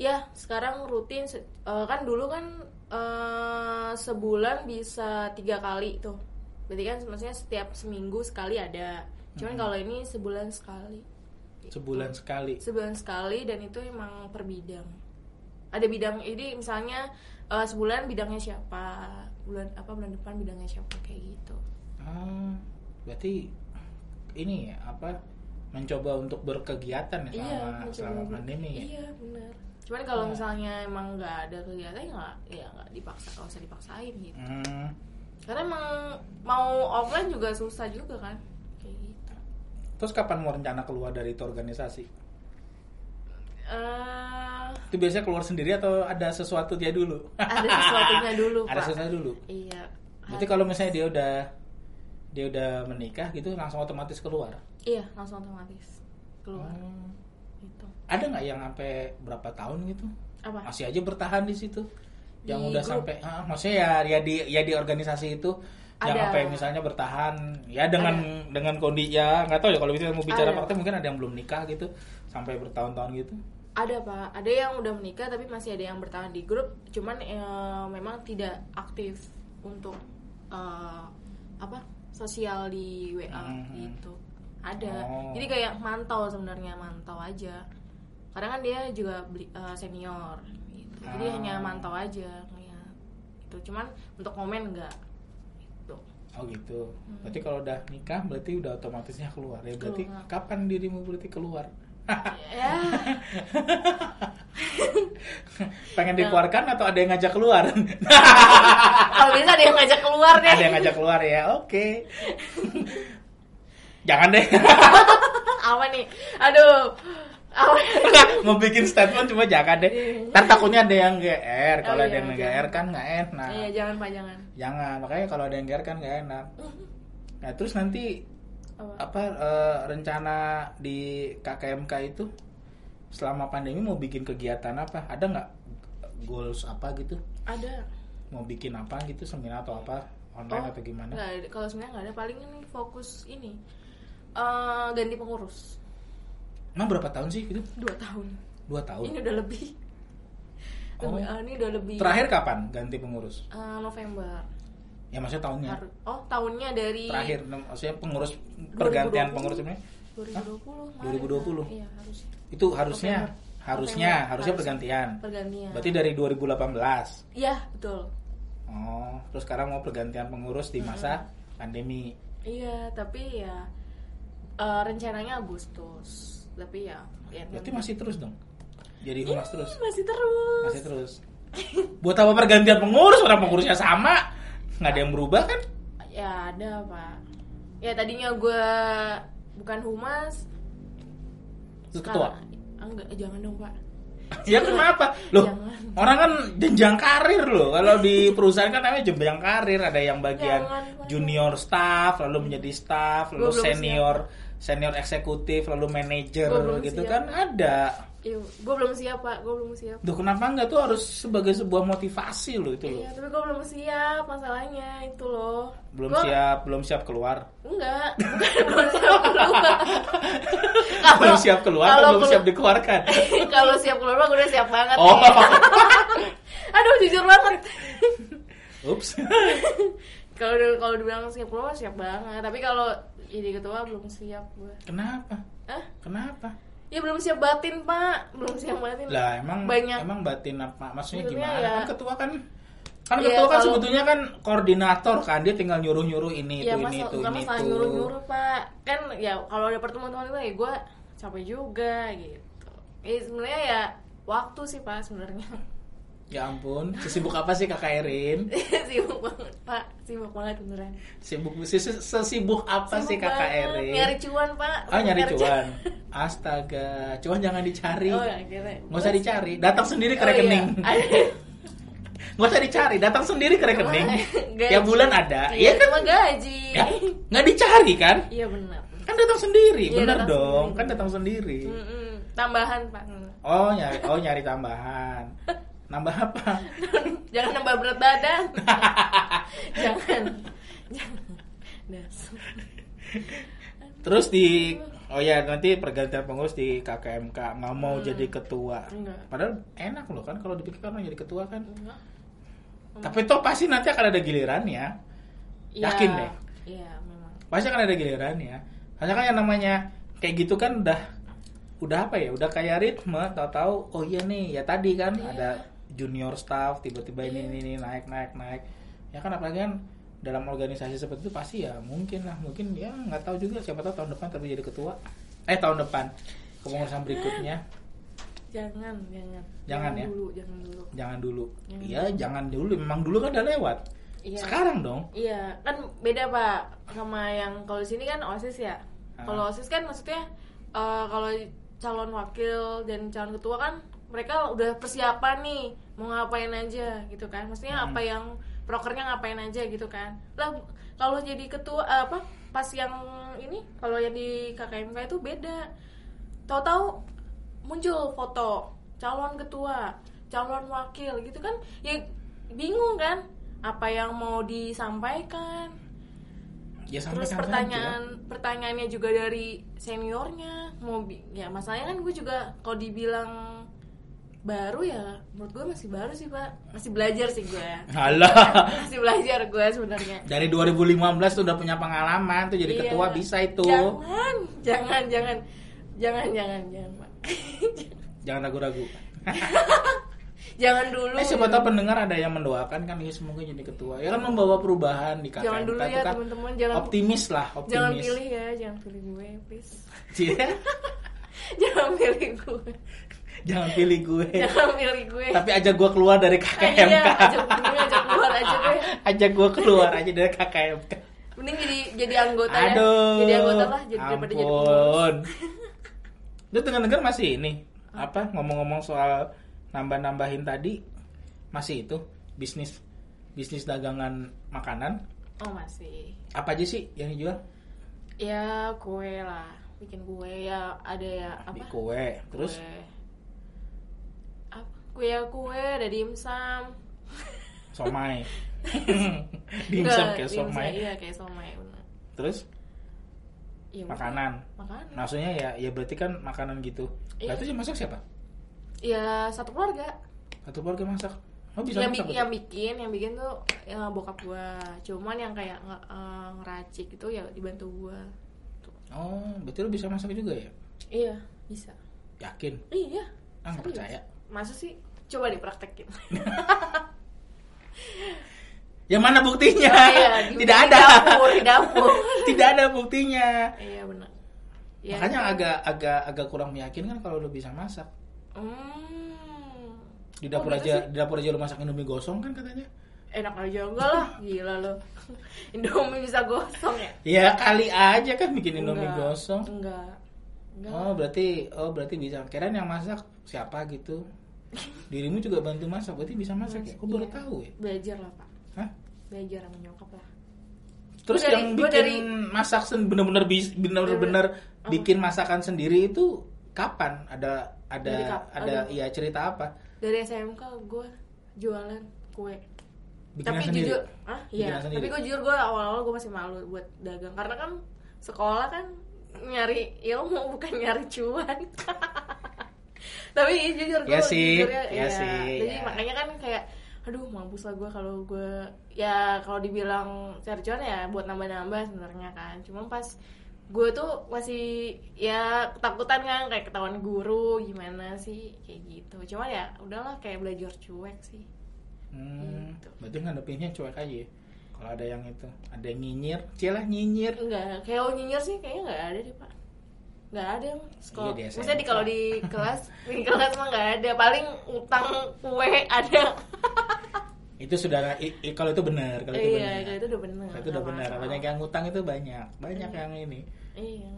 Ya, sekarang rutin eh, kan dulu kan eh, sebulan bisa tiga kali tuh. Berarti kan maksudnya setiap seminggu sekali ada. Cuman kalau ini sebulan sekali. Sebulan sekali Sebulan sekali dan itu emang per bidang. Ada bidang ini misalnya eh, sebulan bidangnya siapa, bulan apa bulan depan bidangnya siapa kayak gitu. Ah, berarti ini ya apa mencoba untuk berkegiatan ya selama iya, selama pandemi ya? Iya, benar. Cuman kalau Nah. misalnya emang nggak ada kegiatan ya nggak ya nggak dipaksa, nggak usah dipaksain gitu. Hmm, Karena emang mau offline juga susah juga kan. Terus kapan mau rencana keluar dari itu organisasi Eh, itu biasanya keluar sendiri atau ada sesuatu dia dulu ada sesuatunya dulu, ada Pak. sesuatu dulu Iya. berarti kalau misalnya dia udah dia udah menikah gitu langsung otomatis keluar Iya, langsung otomatis. keluar Oh. gitu Ada nggak yang sampai berapa tahun gitu? apa Masih aja bertahan di situ. Yang Di udah grup? sampai ah, maksudnya ya ya di ya di organisasi itu yang Ada. sampai misalnya bertahan ya dengan dengan kondisi ya nggak tahu ya kalau misalnya mau bicara Ada. partai mungkin ada yang belum nikah gitu sampai bertahun-tahun gitu. ada pak ada yang udah menikah tapi masih ada yang bertahan di grup cuman eh, memang tidak aktif untuk eh, apa sosial di WA Mhm. gitu ada Oh. jadi kayak mantau sebenarnya mantau aja karena kan dia juga beli, eh, senior gitu jadi Ah. hanya mantau aja itu cuman untuk komen enggak Oh gitu. Berarti kalau udah nikah berarti udah otomatisnya keluar ya. Berarti Keluar. kapan dirimu berarti keluar? ya Pengen dikeluarkan atau ada yang ngajak keluar? kalau bisa ada yang ngajak keluar deh ada yang ngajak keluar ya. Oke. Jangan deh. apa nih aduh apa mau bikin statement cuma jangan deh. Ntar takutnya ada yang GR. Kalau Oh, ada iya, yang jangan. GR kan nggak enak. iya jangan pak jangan Jangan. Makanya kalau ada yang GR kan nggak enak. Nah terus nanti apa apa eh, rencana di KKMK itu selama pandemi mau bikin kegiatan apa? Ada nggak goals apa gitu? ada Mau bikin apa gitu seminar atau apa online Oh, atau gimana? nggak ada kalau sebenarnya nggak ada paling ini fokus ini eh, ganti pengurus Emang berapa tahun sih gitu? dua tahun Dua tahun. ini udah lebih Oh. Eh, ini udah lebih Terakhir kapan ganti pengurus? eh, November Ya maksudnya tahunnya. Oh tahunnya dari Terakhir maksudnya pengurus pergantian 2020. pengurus ini 2020 kemarin. 2020? iya harusnya itu harusnya November. harusnya November. harusnya Harus. pergantian. pergantian Berarti dari 2018. iya betul Oh, terus sekarang mau pergantian pengurus di masa pandemi. iya tapi ya eh, rencananya Agustus tapi ya, ya Berarti masih terus dong. Jadi humas Ih, terus. masih terus Masih terus. Buat apa pergantian pengurus? Orang pengurusnya sama. Nggak ada yang berubah kan? Ya ada pak. Ya tadinya gue bukan humas. Terus ketua. enggak, jangan dong pak. Ya kenapa? Loh, Jangan. orang kan jenjang karir loh. Kalau di perusahaan kan namanya jenjang karir. Ada yang bagian Jangan, junior staff, lalu menjadi staff, lalu belum senior eksekutif, lalu manajer gitu siap. kan ada. Iya, gue belum siap pak. Gue belum siap. Tuh kenapa enggak tuh harus sebagai sebuah motivasi loh itu loh. Iya, tapi gue belum siap masalahnya itu loh. Belum Gua- siap, belum siap keluar. Enggak, bukan belum siap keluar. Kalau- belum siap keluar kalau belum siap dikeluarkan. kalau siap keluar gue udah siap banget. Oh. nih. Aduh jujur banget. Ups. kalau kalau dibilang siap keluar siap banget. Tapi kalau jadi ketua belum siap gue. Kenapa? Hah? Kenapa? Ya belum siap batin pak, belum siap batin. Lah emang banyak. emang batin apa? Maksudnya Maksudnya gimana? ya- Kan ketua kan kan Iya, ketua kan kalau- sebetulnya kan koordinator kan dia tinggal nyuruh-nyuruh ini ya itu mas, ini itu ini masalah itu. nyuruh nyuruh pak. Kan ya kalau ada pertemuan-temuan itu ya gue capek juga gitu. Ya sebenarnya ya waktu sih pak sebenarnya. Ya ampun, sesibuk apa sih Kakak Erin? sibuk banget pak, sibuk banget beneran. Sibuk ses- sesibuk apa sih Sibuk Kakak banget. Erin? Nyari cuan pak. Ah nyari Nyari cuan. Astaga, cuan jangan dicari. Oh ya. Nggak usah dicari, datang sendiri ke Oh, iya. rekening. Ada. Nggak usah dicari, datang sendiri ke rekening. Gaji. Tiap bulan ada. Iya Iya kan? cuma gaji. Ya, nggak dicari kan? Iya benar. Kan datang sendiri, Iya, bener datang dong. sendiri. Kan datang sendiri. Mm-mm. Tambahan pak. Oh nyari, oh nyari tambahan. Nambah apa? Jangan nambah berat badan. Jangan. Jangan. Dasar. Terus di Oh ya nanti pergantian pengurus di KKMK nggak mau Hmm. jadi ketua. Enggak. Padahal enak loh kan kalau dipikir kan jadi ketua kan. Enggak. Tapi toh pasti nanti akan ada gilirannya. Yakin Iya. deh. Iya memang. Pasti akan ada gilirannya. Hanya kan yang namanya kayak gitu kan udah udah apa ya? Udah kayak ritme. Tahu-tahu oh iya nih ya tadi kan Iya. ada junior staff tiba-tiba ini Iya. ini ini naik naik naik. Ya kan apalagi kan dalam organisasi seperti itu pasti ya mungkin lah mungkin ya nggak tahu juga siapa tahu tahun depan tapi jadi ketua eh tahun depan kepengurusan berikutnya Jangan, jangan. Jangan ya? dulu, jangan dulu. jangan dulu iya jangan dulu memang dulu kan udah lewat Iya. sekarang dong Iya, kan beda pak sama yang kalau di sini kan osis ya. Ah. Kalau osis kan maksudnya eh, kalau calon wakil dan calon ketua kan mereka udah persiapan nih mau ngapain aja gitu kan. Maksudnya Hmm. apa yang prokernya ngapain aja gitu kan. Lah kalau jadi ketua eh, apa pas yang ini kalau yang di KKMK itu beda. tahu-tahu muncul foto calon ketua calon wakil gitu kan ya bingung kan apa yang mau disampaikan ya terus pertanyaan pertanyaannya juga dari seniornya mau ya masalahnya kan gue juga kalau dibilang baru ya menurut gue masih baru sih pak. Masih belajar sih gue. Alah. masih belajar gue sebenarnya. Dari 2015 tuh udah punya pengalaman tuh jadi Iya. ketua bisa itu. Jangan jangan jangan. Jangan jangan jangan pak. Jangan ragu-ragu. Jangan dulu eh siapa tahu pendengar ada yang mendoakan kan ya semoga jadi ketua. Ya kan membawa perubahan di KKMK Jangan dulu ya, kan. teman-teman, jangan- optimis lah optimis. jangan pilih ya jangan pilih gue please. Jangan pilih gue jangan pilih gue. Jangan pilih gue. Tapi ajak gue keluar dari Ah, KKMK iya, ajak mending ajak keluar aja deh ajak gue keluar aja dari KKMK mending jadi jadi anggota ya. Aduh jadi anggota lah jadi daripada jadi pengurus. ampun. Lu dengar-dengar masih ini apa ngomong-ngomong soal nambah-nambahin tadi masih itu bisnis bisnis dagangan makanan. Oh masih. Apa aja sih yang dijual? Ya kue lah bikin kue ya ada ya apa? di kue terus? Kue apa kue ya kue ada dimsum somai dimsum kayak somai. Iya kayak somai bener. terus? Iya, makanan. makanan. Maksudnya ya ya berarti kan makanan gitu. Iya. berarti yang masak siapa? Ya satu keluarga. Satu keluarga masak. Oh bisa yang, masak bi- yang bikin yang bikin tuh ya, bokap gua. Cuman yang kayak nge- eh, ngeracik itu ya dibantu gua. Tuh. oh berarti lu bisa masak juga ya? Iya bisa. Yakin? Iya. Ah serius. percaya masa sih? Coba dipraktekin yang mana buktinya? Iya, di- tidak di ada dapur di dapur. Tidak ada buktinya. Iya benar. Ya, makanya agak agak agak kurang meyakinkan kalau lu bisa masak. Hmm. di dapur Oh, aja sih. di dapur aja lu masak indomie gosong kan katanya? Enak aja enggak lah. Gila lo Indomie bisa gosong ya? Ya kali aja kan bikin indomie Enggak. gosong. Enggak. Enggak. Oh berarti oh berarti bisa. Kirain yang masak siapa gitu dirimu juga bantu masak berarti bisa masak ya? Aku baru Iya. tahu ya. Belajar lah pak. Hah? belajar sama nyokap lah. Terus dari- yang bikin dari- masak sen- bener-bener bener-bener Apa? bikin masakan sendiri itu kapan? Ada ada kap- ada aduh. iya cerita apa? Dari SMK gue jualan kue. Bikinan tapi sendiri? jujur ah iya. Tapi gue jujur gue awal-awal gue masih malu buat dagang. Karena kan sekolah kan nyari ilmu bukan nyari cuan tapi jujur gue Iya sih, jujurnya iya. sih, jadi iya. makanya kan kayak aduh mampus lah gue kalau gue ya kalau dibilang cari cuan ya buat nambah-nambah sebenarnya kan cuma pas gue tuh masih ya ketakutan kan kayak ketahuan guru gimana sih kayak gitu cuma ya udahlah kayak belajar cuek sih Hmm, Gitu. berarti ngadepinnya cuek aja ya. Kalau ada yang itu, ada yang nyinyir, cilah nyinyir. Enggak, kayak oh, nyinyir sih kayaknya nggak ada deh pak nggak ada yang sekolah Iya, di maksudnya di kalau di kelas di kelas mah nggak ada paling utang kue ada Itu i- i- kalau itu benar, kalau itu iya benar. kalau itu udah benar Kalau itu udah benar. Banyak yang ngutang itu banyak, banyak yang ini. iya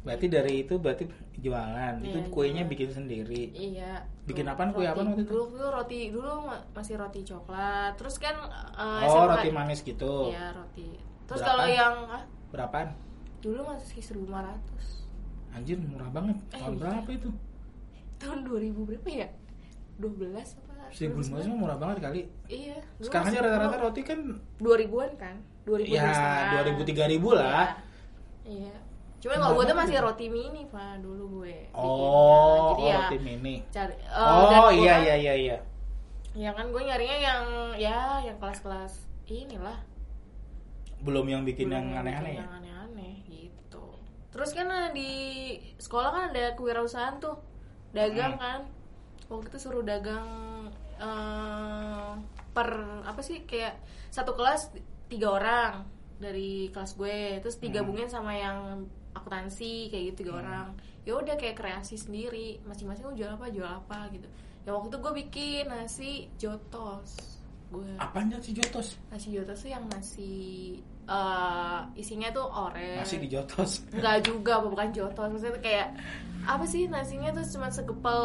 Berarti dari itu berarti jualan. itu Iya, kuenya jualan. bikin sendiri. iya Bikin apaan, kue apaan waktu itu? dulu dulu roti dulu ma- masih roti coklat terus kan eh, oh, roti manis gitu. iya roti terus kalau yang ah, Berapaan? dulu masih 1500 Anjir, murah banget. Eh, Tahun iya. berapa itu? tahun 2000 berapa ya 12 apa 1000 2009? mah murah banget kali. iya Sekarang aja rata-rata roti kan 2000-an kan 2000 ya 2000 3000 lah. Iya. Cuma kalau gue tuh masih roti mini pak dulu gue. Oh. Jadi oh, ya roti mini. cari. eh, dan Oh, iya kan- iya iya iya. Ya kan gue nyarinya yang ya yang kelas-kelas inilah. Belum yang bikin Belum yang aneh-aneh ya. Yang gitu. Terus kan eh, di sekolah kan ada kewirausahaan tuh dagang Hmm. kan. Waktu itu suruh dagang eh, per apa sih kayak satu kelas tiga orang dari kelas gue terus digabungin sama yang akuntansi kayak gitu tiga Hmm. orang ya udah kayak kreasi sendiri masing-masing mau jual apa jual apa gitu ya waktu itu gue bikin nasi jotos gue Apanya sih jotos? nasi jotos tuh yang nasi eh, isinya tuh oranye Nasi di jotos. Enggak juga, bukan jotos. Maksudnya tuh kayak apa sih nasinya tuh cuma segepel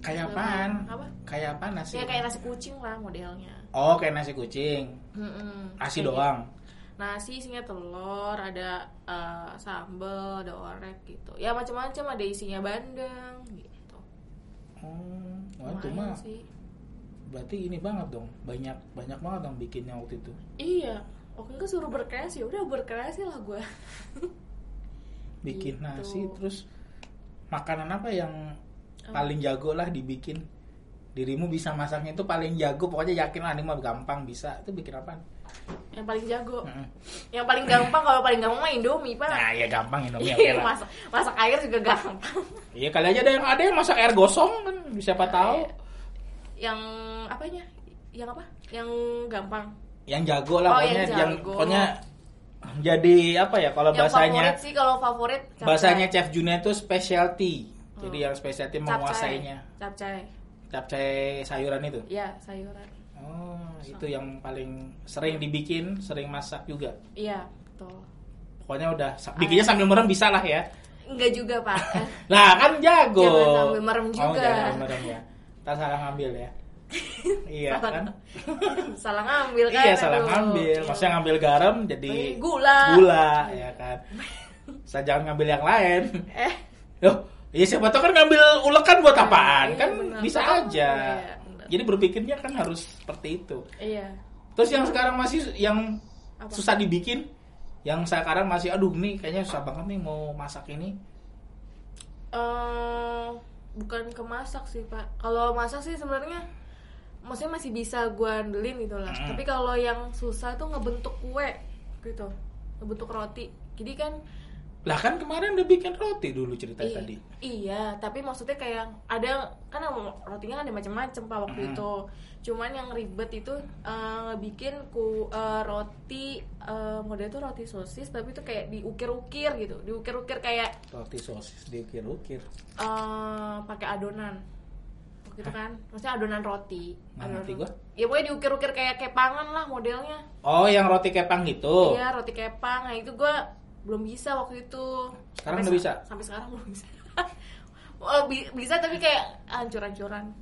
Kayak apaan? Apa? Kayak apa nasi? Ya kayak nasi kucing lah modelnya. Oh, kayak nasi kucing. Mm-mm. Nasi Kayak doang. gitu. nasi isinya telur ada eh, sambal ada orek gitu ya macam-macam ada isinya bandeng gitu Oh, wah itu mah berarti ini banget dong. Banyak banyak banget dong bikinnya waktu itu. iya oke gue suruh berkreasi udah berkreasi lah gue Bikin Gitu. nasi terus makanan apa yang paling jago lah dibikin? Dirimu bisa masaknya itu paling jago, pokoknya yakin lah ini mah gampang bisa. Itu bikin apa? yang paling jago Heeh. yang paling gampang kalau paling gampang mah indomie pak Nah, ya gampang Indomie Iya, lah. masak masak air juga gampang Iya kali aja ada yang ada yang masak air gosong kan siapa tahu. yang apanya yang apa yang gampang Yang jago lah Oh, pokoknya yang yang, pokoknya jadi apa ya kalau bahasanya favorit sih kalau favorit capcay. bahasanya Chef Juna itu specialty. Jadi Hmm. yang specialty Capcay. menguasainya. capcay Capcay sayuran itu. ya sayuran Oh, itu yang paling sering dibikin, sering masak juga. iya betul Pokoknya udah bikinnya sambil merem bisa lah ya. enggak juga pak Lah kan jago. Jangan sambil merem Oh, juga. jangan sambil merem ya. Tak salah ngambil ya. Iya Salah- kan? salah ngambil kan Iya salah aduh. ngambil. Iya. Maksudnya ngambil garam jadi gula. Gula ya kan. Saya jangan ngambil yang lain. eh Loh, ya siapa tahu kan ngambil ulekan buat apaan? Iya, kan bisa aja. iya. Jadi berpikirnya kan harus seperti itu. iya Terus yang sekarang masih yang Apa? susah dibikin, yang sekarang masih aduh nih kayaknya susah banget nih mau masak ini. eh bukan ke masak sih pak kalau masak sih sebenarnya maksudnya masih bisa gue andelin gitu lah Mm. tapi kalau yang susah tuh ngebentuk kue gitu ngebentuk roti jadi kan Lah kan kemarin udah bikin roti dulu cerita i- tadi. iya tapi maksudnya kayak ada kan rotinya kan ada macam-macam pak waktu Mm. itu cuman yang ribet itu eh, bikin ku eh, roti eh, model itu roti sosis tapi itu kayak diukir-ukir gitu diukir-ukir kayak Roti sosis diukir-ukir. eh pakai adonan waktu itu kan maksudnya adonan roti ngerti roti. gua. ya pokoknya diukir-ukir kayak kepangan lah modelnya Oh, yang roti kepang gitu. iya roti kepang nah itu gue belum bisa waktu itu Sekarang udah bisa? sampai sekarang belum bisa oh, bi- bisa tapi kayak hancur-hancuran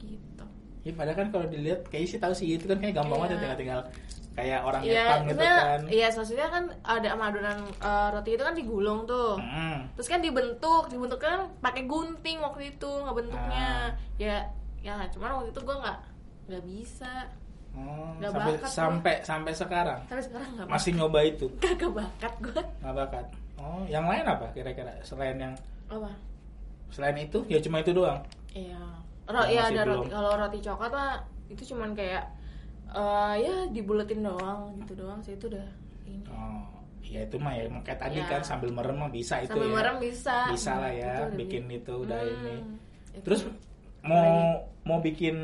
gitu Ya padahal kan kalau dilihat kayaknya sih tahu sih itu kan kayak gampang Iya. banget tinggal-tinggal kayak orang Iya, Jepang gitu kan. Iya, sosisnya kan ada adonan eh, roti itu kan digulung tuh. Mm. Terus kan dibentuk, dibentuk kan pakai gunting waktu itu ngebentuknya. Ah. Ya, ya cuman waktu itu gua nggak nggak bisa. Oh, Nggak sampai bakat sampai sampai sekarang Tapi sekarang nggak masih nyoba itu. bakat. Kagak bakat gua. Nggak bakat. Oh, yang lain apa kira-kira selain yang Apa? selain itu ya cuma itu doang. Iya. Ro ya ada belum. roti. Kalau roti coklat mah itu cuman kayak eh ya dibuletin doang gitu doang sih itu udah ini. Oh, ya itu mah ya kayak tadi Iya. kan sambil merem mah bisa itu Sambil ya. merem bisa. Bisa lah ya Itu bikin bi- itu udah Hmm, ini. itu. Terus mau mau bikin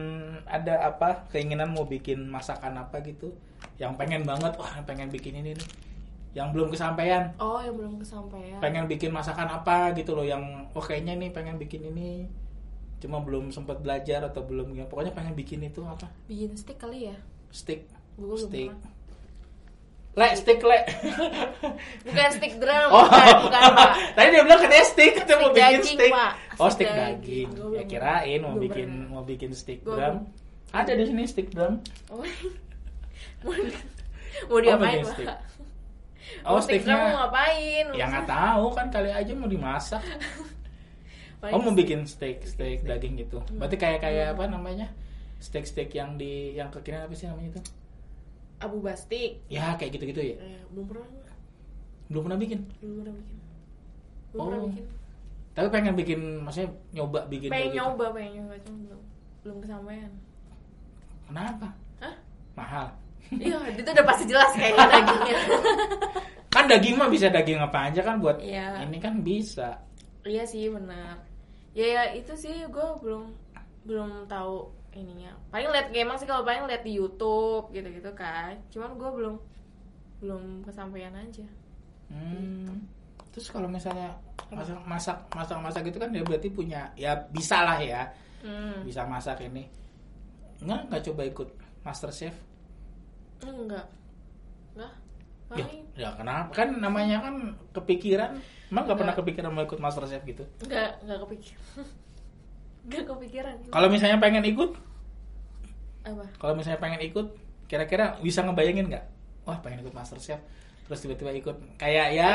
ada apa keinginan mau bikin masakan apa gitu yang pengen banget wah pengen bikin ini nih yang belum kesampaian Oh, yang belum kesampaian. pengen bikin masakan apa gitu loh yang oh kayaknya nih pengen bikin ini cuma belum sempat belajar atau belum ya pokoknya pengen bikin itu apa Bikin stick kali ya? Stick stick pernah. le stick le Bukan stick drum, oh bukan, bukan Pak. tadi dia bilang katanya stick kita mau Stick bikin daging, stick Pak. oh Stick stick daging. daging ya kirain mau bikin pernah. mau bikin stick Gua drum ada di sini stick drum Oh. mau, mau diapain, bikin Pak? stick. Oh, Oh, stick drum mau ngapain? ya nggak tahu kan kali aja mau dimasak oh mau stick. bikin steak steak daging gitu berarti kayak kayak apa namanya steak steak yang di yang kekinian apa sih namanya itu Abu Bastik. ya kayak gitu gitu ya Eh, belum pernah, belum pernah bikin belum pernah bikin. Belum Oh, pernah bikin. tapi pengen bikin maksudnya nyoba bikin Pengen gitu nyoba, pengen nyoba, cuma belum belum kesampaian. kenapa Hah? mahal Iya, itu udah pasti jelas kayaknya dagingnya. kan daging mah bisa daging apa aja kan buat Iya. ini kan bisa iya sih benar. Ya, ya itu sih gue belum belum tahu ininya. Paling lihat emang sih kalau paling lihat di YouTube gitu-gitu kan. Cuman gue belum belum kesampaian aja. Hmm. Terus kalau misalnya masak masak masak masak gitu kan dia berarti punya ya bisa lah ya Hmm. bisa masak ini nggak nggak coba ikut master chef Enggak. Enggak. ya, ya kenapa kan namanya kan kepikiran emang nggak pernah kepikiran mau ikut master chef gitu enggak enggak kepikiran. Enggak kepikiran. kalau misalnya pengen ikut? Apa? kalau misalnya pengen ikut kira-kira bisa ngebayangin nggak? Wah pengen ikut master chef terus tiba-tiba ikut. Kayak ya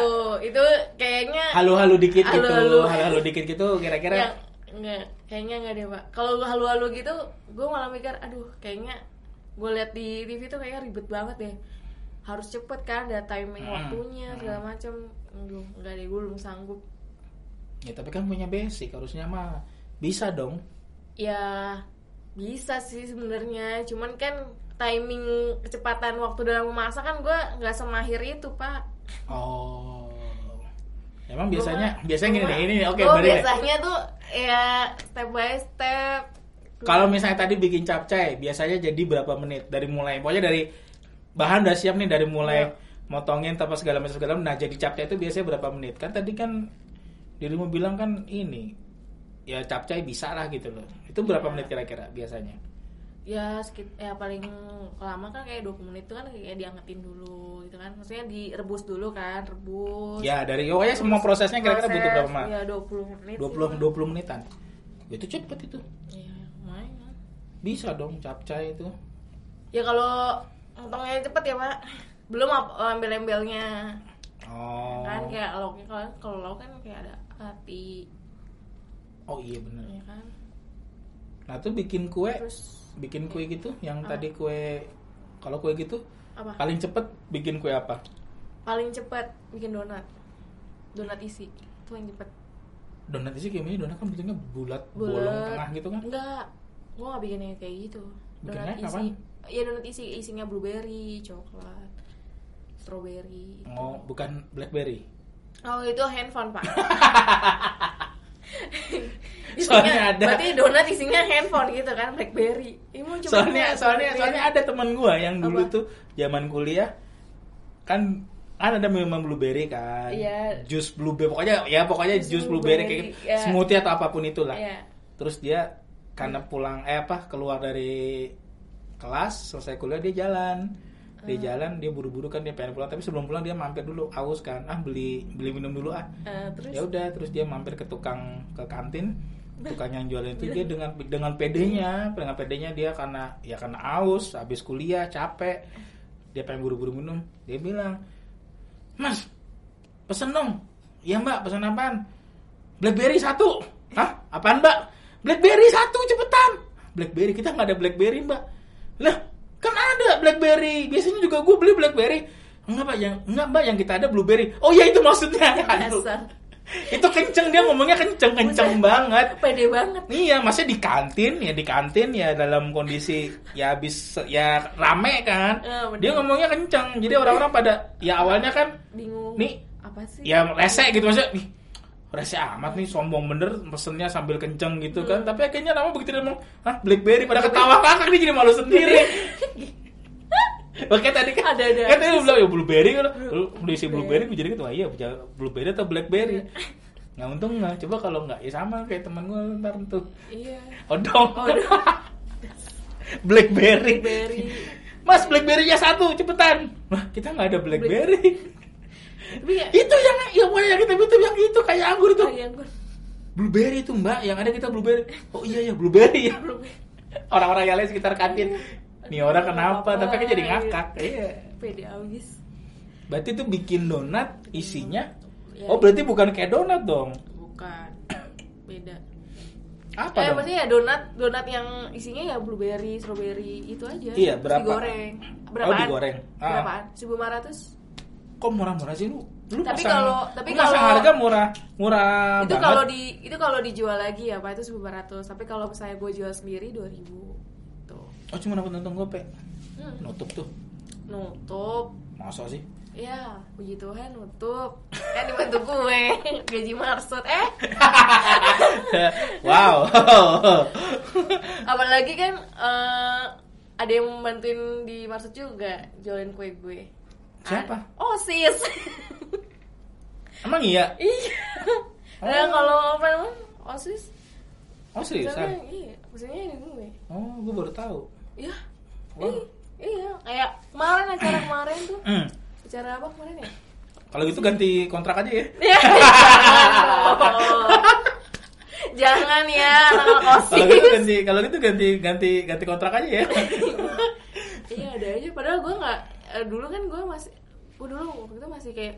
Aduh, itu kayaknya halu-halu dikit gitu Halu-halu. dikit gitu kira-kira? Yang enggak kayaknya enggak deh pak. Kalau halu-halu gitu gue malah mikir aduh kayaknya gue liat di TV tuh kayaknya ribet banget deh. Harus cepet kan ada timing Hmm. waktunya segala macam aduh enggak deh gue belum sanggup. Ya tapi kan punya basic harusnya mah bisa dong ya bisa sih sebenarnya cuman kan timing kecepatan waktu dalam memasak kan gue nggak semahir itu pak oh emang biasanya biasanya gini Gua- deh ini oke gua berarti deh. biasanya tuh ya step by step Kalau misalnya tadi bikin capcay, biasanya jadi berapa menit? Dari mulai, pokoknya dari bahan udah siap nih dari mulai Iya. motongin tanpa segala macam segala. macam. Nah jadi capcay itu biasanya berapa menit? Kan tadi kan dirimu bilang kan ini ya capcay bisa lah gitu loh. Itu berapa Iya. menit kira-kira biasanya? ya sekit ya paling lama kan kayak 20 menit itu kan kayak diangetin dulu gitu kan maksudnya direbus dulu kan rebus Ya dari pokoknya semua prosesnya kira-kira butuh berapa lama? ya 20 menit 20 20 menitan. Itu cepet itu. ya lumayan Bisa dong capcay itu. ya kalau motongnya cepet ya pak belum ap- embel-embelnya Oh. kan kayak lauknya kalau kalau lauk kan kayak ada hati Oh iya bener. ya kan Nah tuh bikin kue, terus bikin kue gitu, yang Apa? tadi kue, kalau kue gitu apa paling cepet bikin kue apa? paling cepet bikin donat donat isi itu yang cepet Donat isi kayak gini, donat kan bentuknya bulat, Bulat. bolong tengah gitu kan? Enggak, gua gak bikinnya kayak gitu. Donat Bikinnya isi, apaan? ya donat isi isinya blueberry, coklat, strawberry. gitu. Oh, bukan blackberry. Oh itu handphone pak. Soalnya ada. Berarti donat isinya handphone gitu kan, blackberry. Ini mau coba Soalnya, soalnya, BlackBerry. soalnya ada teman gua yang dulu Apa? tuh zaman kuliah kan kan ada minuman blueberry kan, Iya. jus blueberry, pokoknya ya pokoknya Jus jus blueberry kayak blueberry, gitu. ya. smoothie atau apa pun itulah. Iya. Terus dia karena pulang eh apa keluar dari kelas selesai kuliah dia jalan dia Hmm. jalan dia buru-buru kan dia pengen pulang. Tapi sebelum pulang dia mampir dulu. Aus kan ah beli beli minum dulu ah. Eh, terus? Ya udah terus dia mampir ke tukang ke kantin. Tukang yang jualan itu dia dengan dengan pedenya dengan pedenya dia karena ya karena aus habis kuliah capek. Dia pengen buru-buru minum. Dia bilang mas pesen dong. Iya mbak pesen apaan? Blackberry satu. Hah? Apaan mbak? Blackberry satu cepetan. Blackberry kita nggak ada blackberry mbak. Lah kan ada blackberry biasanya juga gue beli blackberry enggak mbak yang enggak mbak yang kita ada blueberry oh ya itu maksudnya dasar itu kenceng dia ngomongnya kenceng kenceng banget pede banget. Iya, masih di kantin ya di kantin ya dalam kondisi ya habis ya rame kan. Bener. Dia ngomongnya kenceng. Jadi orang-orang pada ya awalnya kan Bingung. Nih, apa sih? ya rese gitu maksudnya. Ih, rese amat nih sombong bener pesennya sambil kenceng gitu kan. Hmm. Tapi akhirnya lama begitu dia ngomong, "Hah, BlackBerry pada ketawa kakak dia jadi malu sendiri." Oke tadi kan Ada-ada. kan tadi lu bilang ya blueberry kan lu lu isi blueberry gue jadi gitu wah iya blueberry atau blackberry nggak untung nggak coba kalau nggak ya sama kayak teman gue ntar tuh Iya. odong blackberry Blackberry. mas blackberry-nya satu cepetan wah kita nggak ada blackberry Tapi ya. itu yang yang mana yang kita itu yang itu kayak anggur itu Oh, iya, gua- blueberry itu mbak yang ada kita blueberry oh iya ya blueberry ya orang-orang yang lain sekitar kantin nih orang kenapa Apa-apa, tapi kan jadi ngakak iya Pede abis. berarti itu bikin donat isinya Ya, oh berarti bukan kayak donat dong bukan. Beda. apa eh, dong maksudnya ya donat donat yang isinya ya blueberry, strawberry itu aja. Iya, berapa? Digoreng. Oh, Berapaan? digoreng. Ah. Berapaan? 1500. Kok murah-murah sih lu lu Tapi pasang- kalau- tapi kalau- harga murah murah itu banget. kalau di itu kalau dijual lagi ya Pak itu 1500. Tapi kalau saya gue jual sendiri 2000. Tuh. oh cuma dapat untung gope Hmm. nutup tuh Nutup. masa sih Ya, puji Tuhan nutup. Kan dibantu gue. Gaji marsut. Eh, wow apalagi kan eh, ada yang membantuin di marsut juga jualin kue gue. Siapa? Oh, sis. emang iya iya. Nah, kalau apa? OSIS. oh seriusan iya, maksudnya ini gue. oh gue baru tahu Iya. Iya, iya, kayak kemarin acara kemarin tuh. Hmm. Acara apa kemarin ya? kalau gitu ganti kontrak aja ya Ya, jangan ya, kalau gitu ganti kalau gitu ganti ganti ganti kontrak aja ya iya ada aja. Padahal gue nggak eh, dulu kan gue masih gue dulu waktu itu masih kayak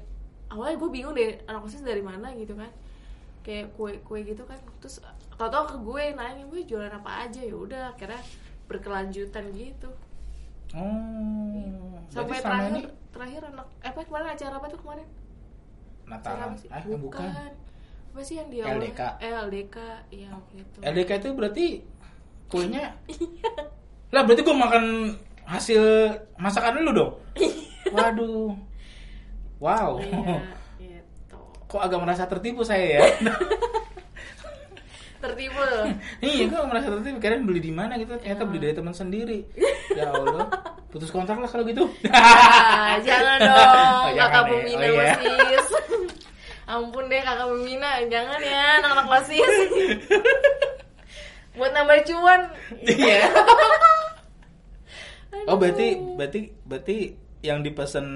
awalnya gue bingung deh anak osis dari mana gitu kan kayak kue kue gitu kan terus tau tau ke gue nanya gue jualan apa aja ya udah akhirnya berkelanjutan gitu Oh. sampai berarti selama terakhir ini terakhir anak eh, apa kemarin acara apa tuh kemarin Natalan. Ah, bukan. bukan. apa sih yang dia LDK. eh, LDK iya gitu LDK itu berarti kuenya Iya. lah berarti gue makan hasil masakan lu dong. Iya. Waduh. Wow. iya gitu Kok agak merasa tertipu saya ya? tertipu iya, gue merasa tertipu. Kirain beli di mana gitu, ternyata beli dari teman sendiri. Ya Allah. Putus kontrak lah kalau gitu. Jangan dong, Oh, kakak ya. Bumina Oh, iya. Ampun deh kakak Bumina, jangan ya anak-anak. Buat nambah cuan. Iya. Aduh. Oh berarti berarti berarti yang dipesan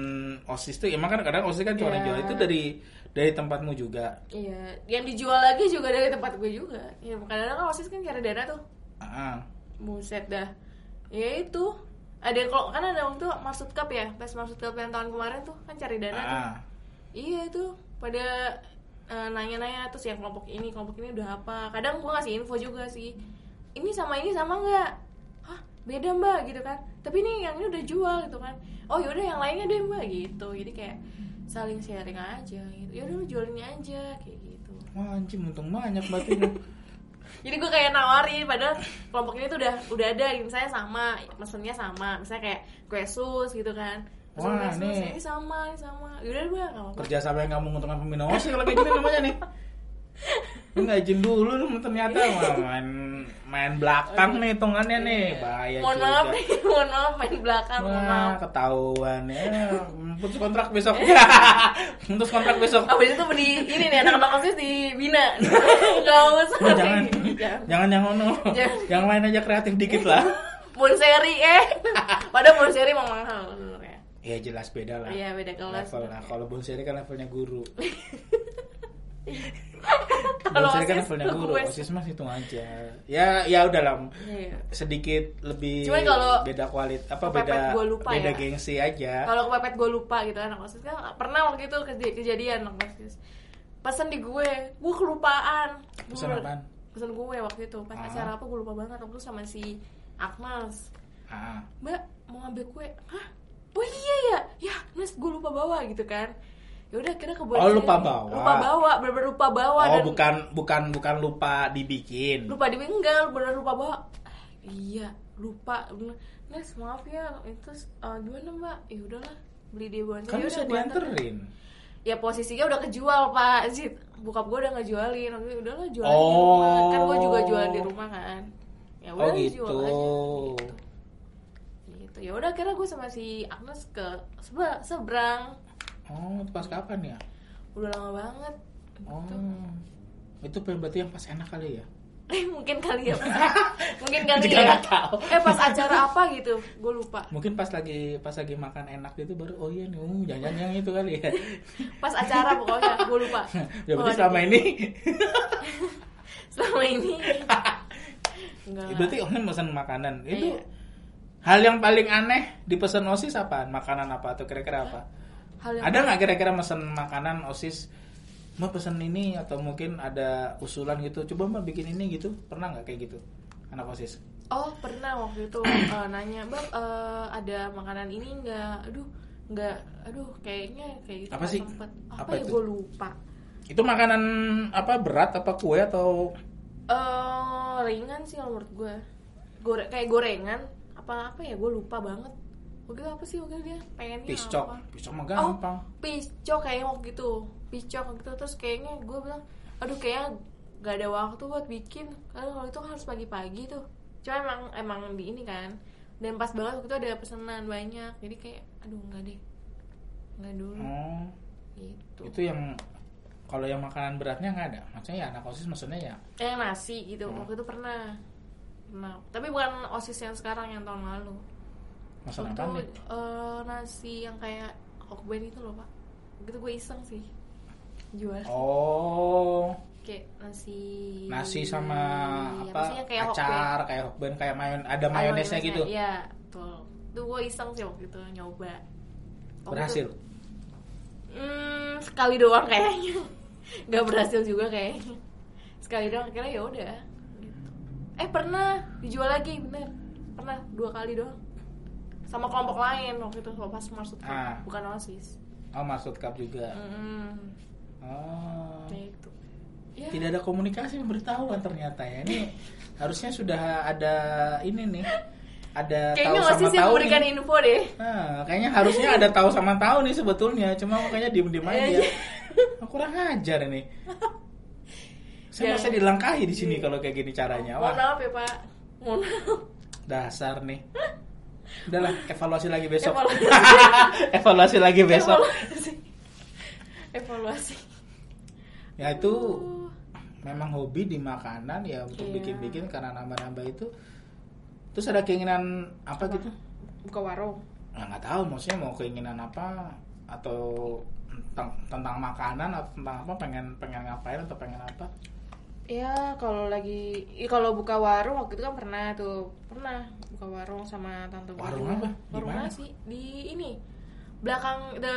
osis tuh emang kan kadang osis kan cuma Iya. jual itu dari dari tempatmu juga. Iya, yang dijual lagi juga dari tempat gue juga. Ya kadang-kadang kan Wasis kan cari dana tuh. Ah, Buset dah. Ya itu. Ada kalau kan ada waktu maksud cup ya, pas maksud cup yang tahun kemarin tuh kan cari dana tuh. ah. Iya itu pada eh, nanya-nanya terus yang kelompok ini kelompok ini udah apa. Kadang gue ngasih info juga sih. Ini sama ini sama nggak? Beda mbak gitu kan. Tapi ini yang ini udah jual gitu kan. Oh yaudah yang lainnya deh mbak gitu. Jadi kayak saling sharing aja gitu. Yaudah lu jualin aja kayak gitu. Wah anjing untung banyak lu. Jadi gue kayak nawarin padahal kelompok ini tuh udah udah ada misalnya sama mesennya sama misalnya kayak kue sus gitu kan. Wah, kue sus, nih. ini sama ini sama. Yaudah gue nggak apa-apa. Kerja sama yang kamu menguntungkan pembina osis kalau kayak gini namanya nih. Lu nggak izin dulu lu ternyata main main belakang nih hitungannya nih bahaya mohon juga. maaf nih, mohon maaf main belakang, mohon maaf. Ketahuan ya. Putus kontrak besok. Putus kontrak besok. Abis itu di ini nih anak-anak osis dibina. Gak usah. Oh, jangan, Jangan. jangan yang ono. Jangan. Yang lain aja kreatif dikit lah. Bonseri eh. Padahal bonseri emang mahal sebenarnya. Ya jelas beda lah. Iya beda kelas. Level. Kalau bonseri kan levelnya guru. Kalau bonseri kan levelnya guru. Osis mah hitung aja. Ya, ya udah lah. Iya. Sedikit lebih Cuman kalau beda kualitas apa kepepet beda gua lupa beda ya. gengsi aja. Kalau kepepet gue lupa gitu anak osis kan pernah waktu itu kej- kejadian anak osis. Pesan di gue, gue kelupaan. Pesan apaan? Pesan gue waktu itu pas Ah. acara apa gue lupa banget waktu sama si Akmas. Ah. Mbak mau ngambil kue, hah? Oh iya ya, ya Nes gue lupa bawa gitu kan. Ya udah kira ke Oh, lupa bawa. Lupa bawa, bener-bener lupa bawa Oh, dan bukan bukan bukan lupa dibikin. lupa di enggak bener lupa bawa. Iya lupa. Nes maaf ya itu uh, gimana mbak? Ya udahlah beli di Boncer Kan bisa dianterin. ya posisinya udah kejual pak. Zid bokap gue udah ngejualin. Oke, udahlah jualan di Oh. rumah kan gue juga jualan di rumah kan. Ya Oh, udah gitu. jual aja gitu. Gitu. Ya udah kira gue sama si Agnes ke sebe- seberang Oh, itu pas kapan ya? udah lama banget Oh. Gitu. Itu berarti yang pas enak kali ya? eh mungkin kali ya mungkin kali Juga ya tahu. eh pas acara apa gitu gue lupa Mungkin pas lagi pas lagi makan enak gitu baru oh iya nih, uh, jangan yang itu kali ya. pas acara pokoknya gue lupa ya berarti Oh, selama ini selama ini enggak berarti Onin pesan makanan. Itu Iya. hal yang paling aneh dipesan OSIS apa? Makanan apa atau kira-kira apa? Hal yang Ada nggak kira-kira pesan makanan OSIS? Mbak pesan ini atau mungkin ada usulan gitu. Coba Mbak bikin ini gitu. Pernah nggak kayak gitu? Anak OSIS. oh pernah waktu itu eh, nanya bang eh, ada makanan ini enggak aduh enggak aduh kayaknya kayak gitu Apa nggak sih? sempet. apa, Apa ya itu? gue lupa Itu makanan apa berat apa kue atau eh ringan sih kalau menurut gue Gore kayak gorengan apa apa ya gue lupa banget Waktu itu apa sih? Waktu itu dia pengennya piscok? apa? Piscok mah Oh, gampang. piscok kayaknya waktu itu. Piscok gitu terus kayaknya gue bilang aduh kayaknya gak ada waktu buat bikin. Karena kalau itu harus pagi-pagi tuh. Cuma emang emang di ini kan. Dan pas banget waktu itu ada pesanan banyak. Jadi kayak aduh nggak deh. Nggak dulu. Oh, gitu. Itu yang kalau yang makanan beratnya nggak ada. Maksudnya ya anak OSIS maksudnya ya. eh nasi gitu. Hmm. waktu itu pernah. Pernah. Tapi bukan osis yang sekarang yang tahun lalu Masalah apa nih? eh, nasi yang kayak hokben itu loh pak gitu gue iseng sih jual Oh, kayak nasi nasi sama Iya, apa? kayak acar, kayak hokben, kayak mayon, ada mayonesnya gitu. iya betul itu gue iseng sih waktu itu nyoba Waktu Berhasil. itu- Hmm, sekali doang kayaknya. Gak berhasil juga kayaknya. Sekali doang akhirnya ya udah. Gitu. Eh pernah dijual lagi bener. Pernah dua kali doang. Sama kelompok lain waktu itu pas maksud Ah. bukan osis. Oh, maksud cup juga. Hmm, Oh. itu. Ya. Tidak ada komunikasi pemberitahuan ternyata ya. Ini harusnya sudah ada ini nih. Ada Kayaknya tahu sama tahu memberikan nih. info deh. Nah, kayaknya harusnya ada tahu sama tahu nih sebetulnya. Cuma makanya diem-diem aja. Iya. Aku kurang ajar ini. Saya Jangan. masa dilangkahi di sini kalau kayak gini caranya. Mohon Wah, maaf ya Pak. Mohon maaf. dasar nih. Udahlah, evaluasi lagi besok. Evaluasi. evaluasi lagi besok. Evaluasi. Evaluasi. Ya itu memang hobi di makanan ya untuk Iya. bikin-bikin karena nambah-nambah itu. Terus ada keinginan apa, gitu? Buka warung. Nah, nggak tahu maksudnya mau keinginan apa atau tentang, tentang makanan atau tentang apa pengen pengen ngapain atau pengen apa? Ya kalau lagi i- kalau buka warung waktu itu kan pernah tuh pernah buka warung sama tante Warung apa? Di Warung nasi di ini belakang the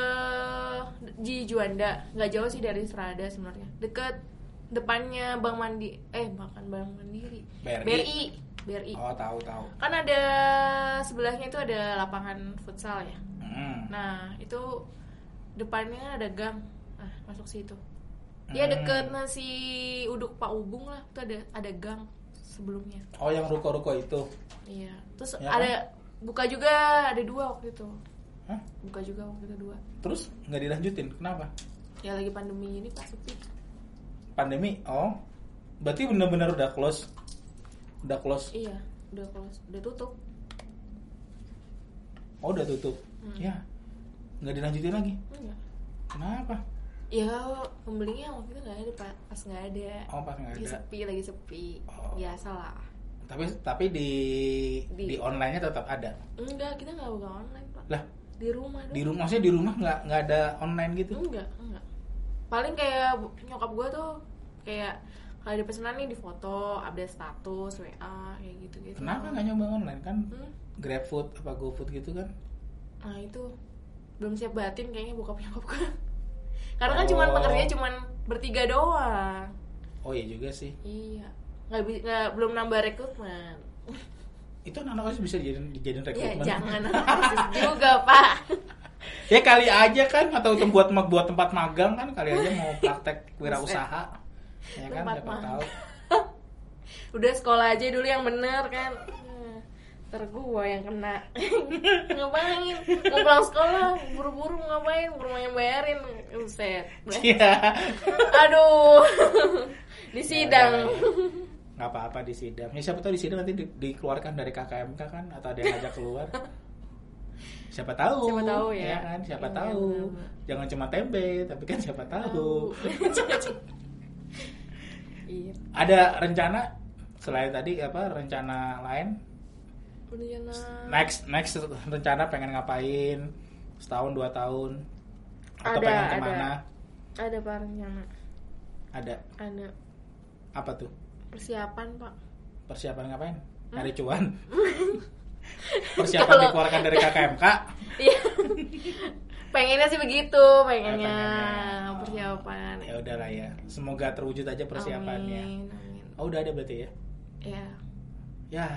di Juanda nggak jauh sih dari Serada sebenarnya deket depannya Bank Mandi eh makan Bank Mandiri BRI. BRI BRI Oh tahu tahu. kan ada sebelahnya itu ada lapangan futsal ya Hmm. Nah, itu depannya ada gang. Nah, masuk situ. Ya Hmm. deket nasi uduk Pak Ubung lah. Itu ada ada gang sebelumnya. Oh yang ruko-ruko itu. Iya. Terus Ya ada buka juga ada dua waktu itu. Hah? Buka juga waktu itu dua. Terus nggak dilanjutin? Kenapa? Ya lagi pandemi ini Pak sepi. Pandemi? Oh, berarti benar-benar udah close. Udah close. Iya, udah close, udah tutup. Oh udah tutup. Hmm. Ya, nggak dilanjutin lagi. Enggak. Kenapa? Ya pembelinya waktu itu nggak ada Pak. Pas nggak ada. Oh pas nggak Lagi ada. sepi, lagi sepi. Oh. Biasa lah. Tapi tapi di di, Di- online-nya tetap ada. Enggak, kita nggak buka online Pak. Lah, Di rumah di rumah maksudnya di rumah nggak nggak ada online gitu? Enggak, enggak. Paling kayak nyokap gue tuh kayak kalau ada pesanan nih di foto, update status, WA, kayak gitu-gitu. Kenapa nggak nyoba online kan? Hmm? GrabFood apa GoFood gitu kan? Nah itu belum siap batin kayaknya bokap nyokap gue. Karena kan Oh. cuman pekerja cuman bertiga doang. Oh iya juga sih. Iya. Nggak, nggak belum nambah rekrutmen. Itu anak osis bisa dijadiin, dijadiin Ya rekrutmen. jangan analisis juga pak. ya kali aja kan atau tem- buat buat tempat magang kan kali aja mau praktek wirausaha. Ya kan Tempat siapa tahu. Udah sekolah aja dulu yang bener kan. Ntar gua yang kena Ngapain Mau pulang sekolah Buru-buru ngapain Buru yang bayarin Buset Iya. Aduh Di sidang nggak apa-apa di sidang. Ya siapa tahu di sidang nanti di- dikeluarkan dari KKMK kan atau ada yang ngajak keluar. Siapa tahu. Siapa tahu ya. kan, siapa Iya, tahu. benar-benar. Jangan cuma tempe, tapi kan siapa tahu. Iya Ada rencana selain tadi apa rencana lain? Next next rencana pengen ngapain? Setahun dua tahun? Atau Ada, pengen ada. ke mana? Ada pak rencana Ada. Ada Apa tuh? Persiapan pak Persiapan ngapain? Hmm? Nyari cuan. Persiapan Kalau- dikeluarkan dari KKMK. Iya Pengennya sih begitu Pengennya pengennya. Persiapan Ya udahlah ya. Semoga terwujud aja persiapannya. Amin, amin. Oh udah ada berarti ya? Ya Ya,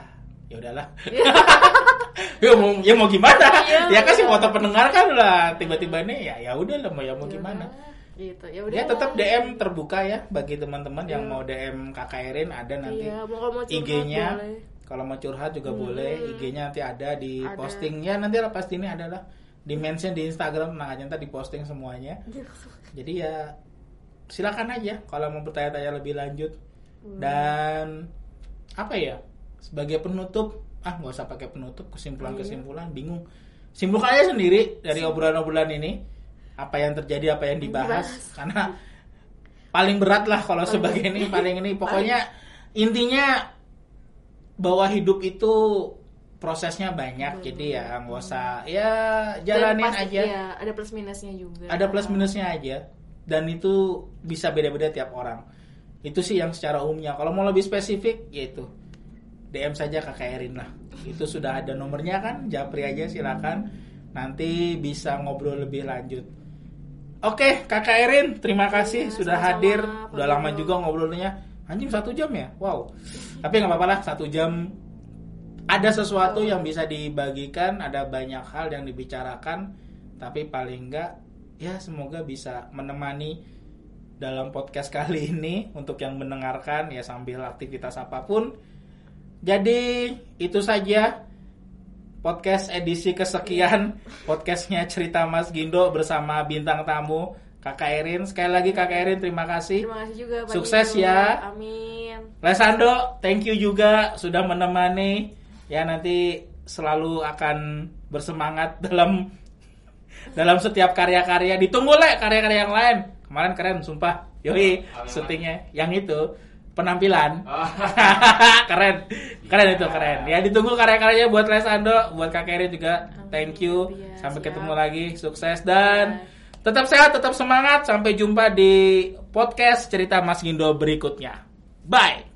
ya udahlah. ya mau ya mau gimana? Iya, ya kasih bener. foto pendengar kan lah tiba-tiba nih ya ya udah lah mau ya mau Ya gimana. Gitu ya udah Ya tetap DM terbuka ya bagi teman-teman yang Iya. mau DM KKRin ada nanti Iya, curhat IG-nya. Kalau mau curhat juga Hmm. boleh, IG-nya nanti ada di Ada. posting. Ya nanti lah pasti ini adalah di mention di Instagram nah aja ntar di posting semuanya. Jadi ya silakan aja kalau mau bertanya-tanya lebih lanjut. Dan apa ya? Sebagai penutup, ah nggak usah pakai penutup, kesimpulan-kesimpulan bingung. Simpulkan aja sendiri dari obrolan-obrolan ini. Apa yang terjadi, apa yang dibahas. Dibahas. karena paling berat lah kalau sebagai ini paling ini. Pokoknya intinya bahwa hidup itu prosesnya banyak jadi ya nggak usah ya jalanin pasti- aja. iya, ada plus minusnya juga. Ada plus minusnya aja. Dan itu bisa beda-beda tiap orang. Itu sih yang secara umumnya. Kalau mau lebih spesifik yaitu DM saja kakak Erin lah itu sudah ada nomornya kan japri aja silakan nanti bisa ngobrol lebih lanjut. Oke, Kakak Erin, terima kasih Iya, sudah sama-sama, hadir. Pak Udah lama juga ngobrolnya. Anjing satu jam ya? Wow. Tapi nggak apa-apa lah, satu jam ada sesuatu yang bisa dibagikan, ada banyak hal yang dibicarakan, tapi paling enggak ya semoga bisa menemani dalam podcast kali ini untuk yang mendengarkan ya sambil aktivitas apa pun. Jadi itu saja podcast edisi kesekian podcastnya cerita Mas Gindo bersama bintang tamu Kakak Erin. Sekali lagi Kakak Erin terima kasih. Terima kasih juga Pak Sukses Gino. ya. Amin. Lesando, thank you juga sudah menemani. Ya nanti selalu akan bersemangat dalam dalam setiap karya-karya. Ditunggu le karya-karya yang lain. Kemarin keren, sumpah. Yoi, syutingnya yang itu penampilan. Oh. keren, keren itu keren. Ya ditunggu karya-karyanya buat Lesando, buat Kak Erin juga. Thank you. Iya, Sampai siap. ketemu lagi, sukses dan Bye. tetap sehat, tetap semangat. Sampai jumpa di podcast cerita Mas Gindo berikutnya. Bye.